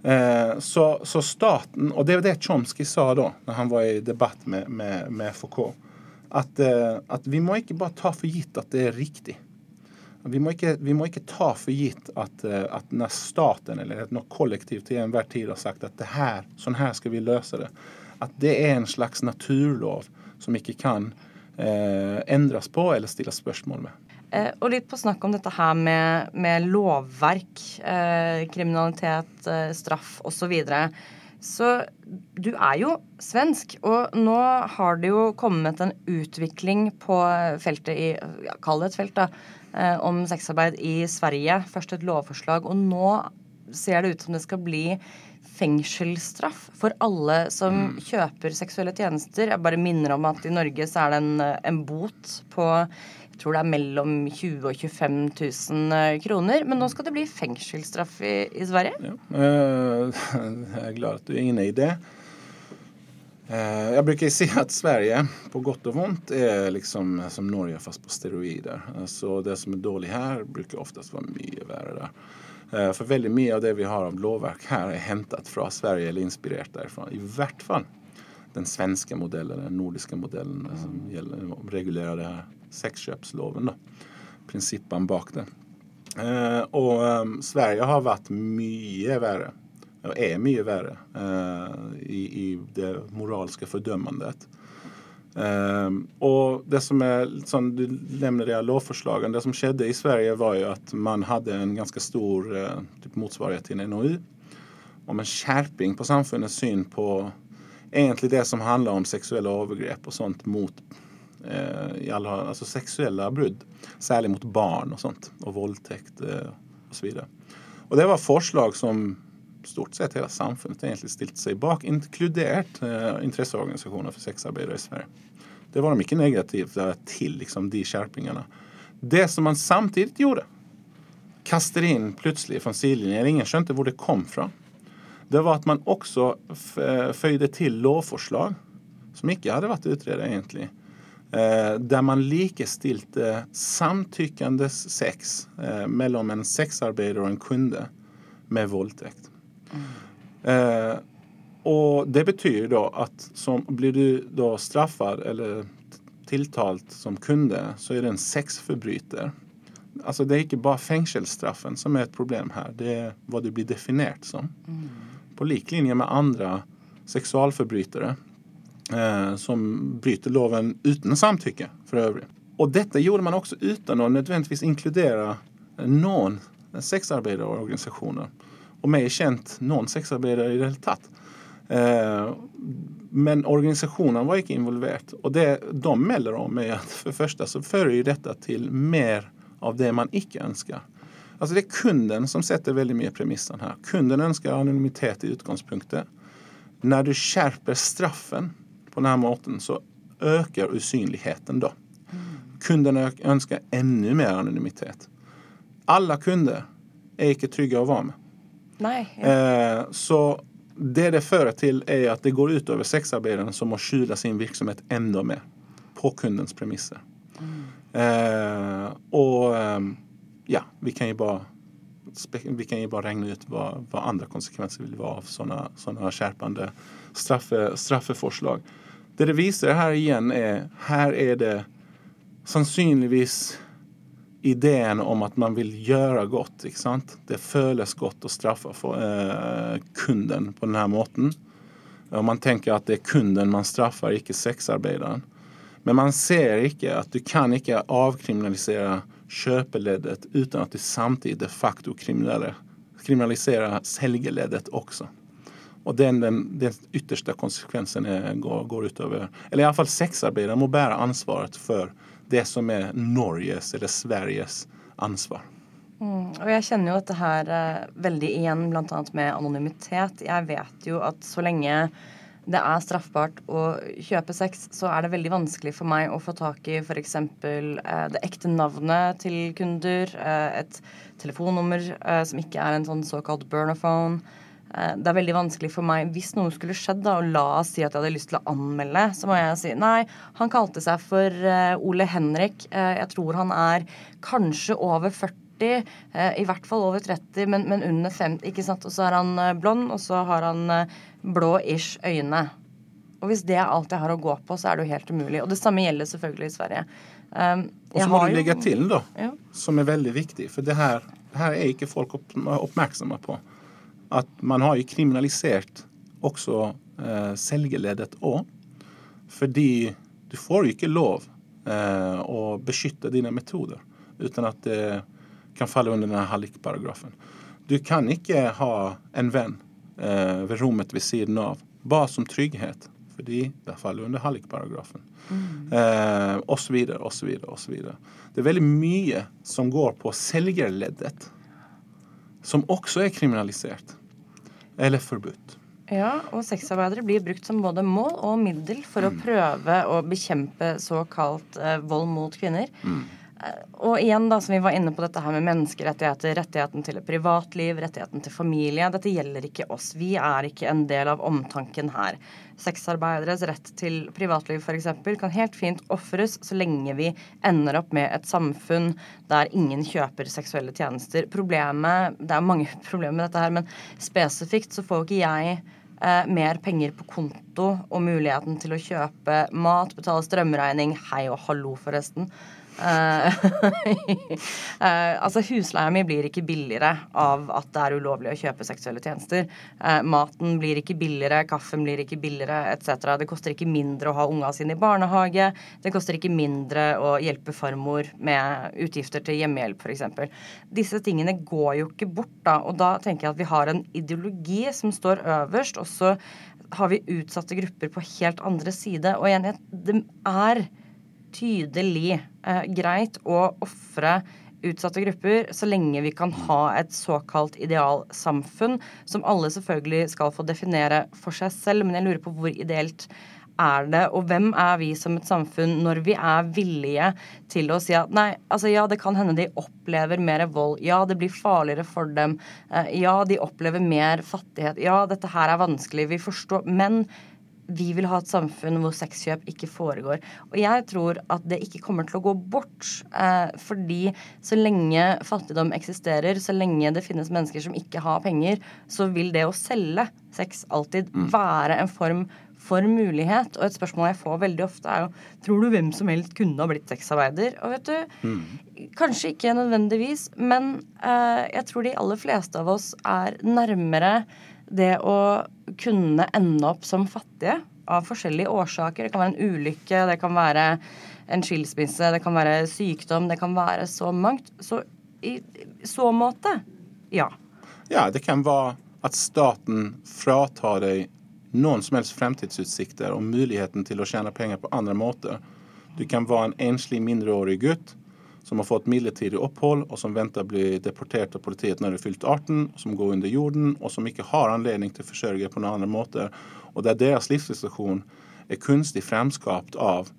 Speaker 2: Eh, så, så staten, och det var det Chomsky sa då när han var i debatt med, med, med Foucault, att, eh, att vi må inte bara ta för gitt att det är riktigt. Vi må ikke, vi må ikke ta för gitt att, eh, at når när staten eller noe kollektiv til enhver tid har sagt att det här, sånn her ska vi lösa det. at det är en slags naturlov som inte kan eh, ändras på eller ställas spørsmål med.
Speaker 1: Eh, och litt på snakk om dette här med, med lovverk, eh, kriminalitet, eh, straff och så vidare. Så du är ju svensk och nu har det ju kommit en utveckling på fältet i, kall det et felt, da eh, om sexarbeid i Sverige. Först ett lovförslag och nu ser det ut som det ska bli fengselsstraff för alla som mm. köper sexuella tjänster. Jag bara minner om att i Norge så är det en, en bot på jag tror det är mellan 20 och 25 000 kronor. Men nu ska det bli fängelsestraff i, i Sverige. Ja.
Speaker 2: Uh, jag är glad att du är inne i det. Uh, jag brukar säga att Sverige, på gott och ont, är liksom som Norge fast på steroider. Alltså det som är dåligt här brukar oftast vara mycket värre där. Uh, för väldigt mycket av det vi har av lovverk här är hämtat från Sverige eller inspirerat därifrån. I vart fall den svenska modellen, den nordiska modellen som gäller, reglerar det här sexköpsloven. Då. Principen bak det. Eh, och um, Sverige har varit mycket värre är mycket värre eh, i, i det moraliska fördömandet. Eh, och det som är, som du nämnde det lovförslagen, det som skedde i Sverige var ju att man hade en ganska stor eh, typ motsvarighet till en NOU om en skärpning på samfundets syn på egentligen det som handlar om sexuella övergrepp och sånt mot eh, i alla, alltså sexuella brud. Särskilt mot barn och sånt och våldtäkt eh, och så vidare. Och det var förslag som stort sett hela samfundet egentligen ställt sig bak, inkluderat eh, intresseorganisationer för sexarbetare i Sverige. Det var mycket negativt till liksom, de skärpningarna. Det som man samtidigt gjorde, kastade in plötsligt från sidlinjen, ingen skönte var det kom från. Det var att man också följde eh, föjde till lovförslag som inte hade varit utredda egentligen Eh, där man likestilte samtyckande sex eh, mellan en sexarbetare och en kunde med våldtäkt. Mm. Eh, och det betyder då att som, blir du då straffad eller tilltalt som kunde så är det en sexförbrytare. Alltså det är inte bara fängelsestraffen som är ett problem här. Det är vad du blir definierat som. Mm. På liklinje med andra sexualförbrytare eh, som bryter loven utan samtycke för övrigt. Och detta gjorde man också utan att nödvändigtvis inkludera någon sexarbetarorganisationer. Och mig känt någon sexarbetare i det tatt. Eh, men organisationen var inte involverad. Och det de mäller om är att för det första så för ju detta till mer av det man icke önskar. Alltså det är kunden som sätter väldigt mycket premissen här. Kunden önskar anonymitet i utgångspunkten. När du skärper straffen på den här måten så ökar usynligheten då. Mm. Önskar ännu mer anonymitet. Alla kunder är icke trygga att vara med.
Speaker 1: Nej,
Speaker 2: eh, så det det för till är att det går ut över sexarbetaren som måste kyla sin verksamhet ändå mer på kundens premisser. Mm. Eh, och eh, ja, vi kan ju bara vi kan ju bara räkna ut vad, vad andra konsekvenser vill vara av sådana såna skärpande straffe, straffeförslag. Det det visar här igen är, här är det sannolikt idén om att man vill göra gott. Ikke sant? Det føles gott att straffa för, eh, kunden på den här måten. Og man tänker att det är kunden man straffar, icke sexarbeideren. Men man ser icke att du kan ikke avkriminalisera kjøpeleddet utan att du samtidigt de facto kriminaliserar säljledet också. Och den, den, den yttersta konsekvensen är, går, går utover Eller i alla fall sexarbetaren må bära ansvaret för det som är Norges eller Sveriges ansvar.
Speaker 1: Mm, och jag känner ju att det här är väldigt igen bland annat med anonymitet. Jag vet ju att så länge det är straffbart å köpa sex, så är det väldigt vanskelig för mig att få tak i f.eks. Eh, det ekte navnet till kunder, eh, telefonnummer eh, som inte är en sånn såkalt burner-phone. Eh, det er veldig vanskelig for meg hvis noe skulle skjedd, da, og la oss si at jeg hadde lyst til å anmelde, så må jeg si nei, han kalte seg for uh, Ole Henrik. Uh, jeg tror han er kanskje over 40. I hvert fall over 30, men, men under 50. ikke sant? Og så er han blond, og så har han blå-ish øyne. Og hvis det er alt jeg har å gå på, så er det jo helt umulig. Og det samme gjelder selvfølgelig i Sverige. Um,
Speaker 2: og så må du legge til, da, ja. som er veldig viktig, for det her, det her er ikke folk opp, oppmerksomme på. At man har jo kriminalisert også eh, selgerleddet òg. Fordi du får jo ikke lov eh, å beskytte dine metoder uten at det kan falle under denne hallikparagrafen. Du kan ikke ha en venn eh, ved rommet ved siden av. Bare som trygghet, fordi det faller under hallikparagrafen. Mm. Eh, og så videre, og så videre, og så videre. Det er veldig mye som går på selgerleddet, som også er kriminalisert. Eller forbudt.
Speaker 1: Ja, og sexarbeidere blir brukt som både mål og middel for mm. å prøve å bekjempe såkalt eh, vold mot kvinner. Mm. Og igjen, da, som vi var inne på dette her med menneskerettigheter, rettigheten til et privatliv, rettigheten til familie. Dette gjelder ikke oss. Vi er ikke en del av omtanken her. Sexarbeideres rett til privatliv f.eks. kan helt fint ofres så lenge vi ender opp med et samfunn der ingen kjøper seksuelle tjenester. Problemet Det er mange problemer med dette her, men spesifikt så får ikke jeg eh, mer penger på konto og muligheten til å kjøpe mat, betale strømregning, hei og hallo, forresten Eh, eh, altså Husleia mi blir ikke billigere av at det er ulovlig å kjøpe seksuelle tjenester. Uh, eh, maten blir ikke billigere, kaffen blir ikke billigere etc. Det koster ikke mindre å ha unga sine i barnehage. Det koster ikke mindre å hjelpe farmor med utgifter til hjemmehjelp f.eks. Disse tingene går jo ikke bort, da. Og da tenker jeg at vi har en ideologi som står øverst, og så har vi utsatte grupper på helt andre side. Og igjen, det er tydelig eh, greit å ofre utsatte grupper så lenge vi kan ha et såkalt idealsamfunn, som alle selvfølgelig skal få definere for seg selv. Men jeg lurer på hvor ideelt er det, og hvem er vi som et samfunn når vi er villige til å si at nei, altså ja, det kan hende de opplever mer vold, ja, det blir farligere for dem, eh, ja, de opplever mer fattighet, ja, dette her er vanskelig, vi forstår, men vi vil ha et samfunn hvor sexkjøp ikke foregår. Og jeg tror at det ikke kommer til å gå bort. Eh, fordi så lenge fattigdom eksisterer, så lenge det finnes mennesker som ikke har penger, så vil det å selge sex alltid mm. være en form for mulighet. Og et spørsmål jeg får veldig ofte, er jo tror du hvem som helst kunne ha blitt sexarbeider? Og vet du, mm. kanskje ikke nødvendigvis, men eh, jeg tror de aller fleste av oss er nærmere det å kunne ende opp som fattige av forskjellige årsaker. Det kan være en ulykke, det kan være en skilsmisse, det kan være sykdom, det kan være så mangt. Så i så måte, ja.
Speaker 2: Ja, det kan være at staten fratar deg noen som helst fremtidsutsikter og muligheten til å tjene penger på andre måter. Du kan være en enslig mindreårig gutt som har fått midlertidig opphold, og som venter å bli deportert av politiet når de fylt 18, som går under jorden, og som ikke har anledning til å forsørge på noen andre måter. Og der deres livssituasjon er kunstig fremskapt av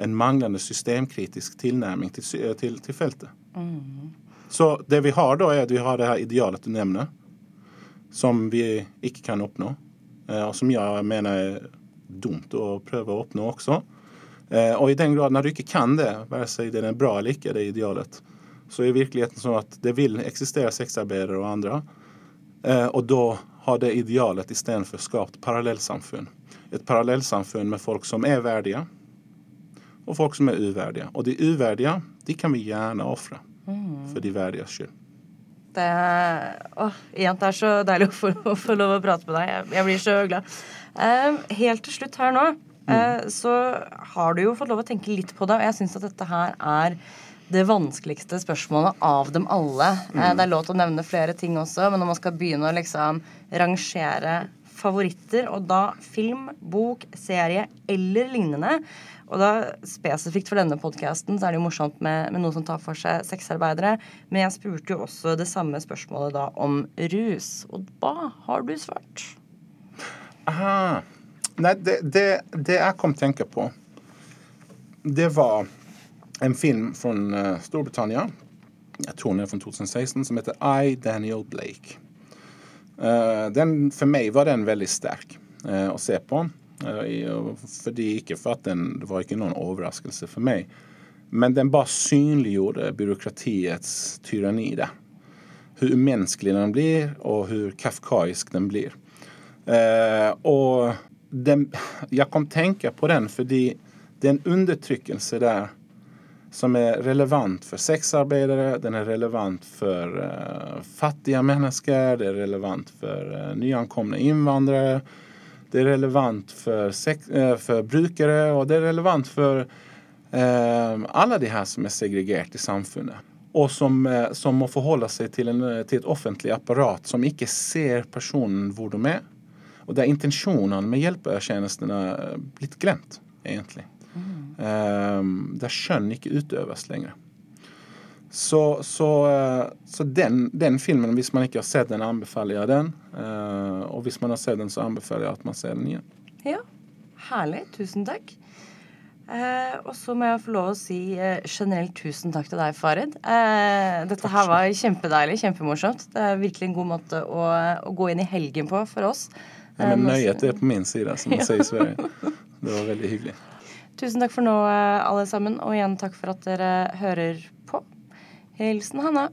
Speaker 2: en manglende systemkritisk tilnærming til, til, til feltet. Mm. Så det vi har da, er at vi har det her idealet du nevner, som vi ikke kan oppnå, eh, og som jeg mener er dumt å prøve å oppnå også. Eh, og i den grad når du kan det, være seg det er bra eller ikke, det idealet, så er virkeligheten sånn at det vil eksistere sexarbeidere og andre. Eh, og da har det idealet istedenfor skapt parallellsamfunn. Et parallellsamfunn med folk som er verdige, og folk som er uverdige. Og de uverdige de kan vi gjerne ofre mm. for de verdiges skyld.
Speaker 1: Det, åh, igjen, det er så deilig å få, å få lov å prate med deg. Jeg, jeg blir så glad. Eh, helt til slutt her nå eh, så har du jo fått lov å tenke litt på det, og jeg syns at dette her er det vanskeligste spørsmålet av dem alle. Eh, det er lov til å nevne flere ting også, men når man skal begynne å liksom rangere favoritter, og da film, bok, serie eller lignende og da spesifikt for denne podkasten så er det jo morsomt med, med noe som tar for seg sexarbeidere. Men jeg spurte jo også det samme spørsmålet da om rus. Og hva har du svart?
Speaker 2: Aha nej, det, det, det jag kom att tänka på, det var en film från eh, Storbritannien. Jag tror den är från 2016, som heter I, Daniel Blake. Eh, den, för mig var den väldigt stark eh, att se på. Uh, fordi ikke för att den, Det var inte någon överraskelse för mig. Men den bara synliggjorde byråkratiets tyranni där. Hur mänsklig den blir, och hur kafkaisk den blir. Uh, den, jag kom tänka på den för det är en undertryckelse där som är relevant för sexarbetare, den är relevant för uh, fattiga människor, det är relevant för uh, nyankomna invandrare, Det är relevant for, uh, eh, för brukare och det är relevant for alla de här som är segregerat i samfundet och som, som må förhålla sig till en, till ett offentlig apparat som inte ser personen var de är. Og der intensjonene med hjelpetjenestene er blitt glemt, egentlig. Mm. der skjønn ikke utøves lenger. Så, så, eh, så den, den, filmen, hvis man ikke har sett den, anbefaler jeg den. Eh, og hvis man har sett den, så anbefaler jeg at man ser den igjen.
Speaker 1: Ja, herlig. Tusen takk. Eh, og så må jeg få lov å si eh, generelt tusen takk til deg, Farid. Eh, dette her var kjempedeilig, kjempemorsomt. Det er virkelig en god måte å, å gå inn i helgen på for oss.
Speaker 2: Ja, men eh, nöjet är på min sida, som man säger i Sverige. Det var veldig hyggelig.
Speaker 1: Tusen tack för nu, eh, allesammans. Och Og igjen takk for at dere på. Hilsen Hanna.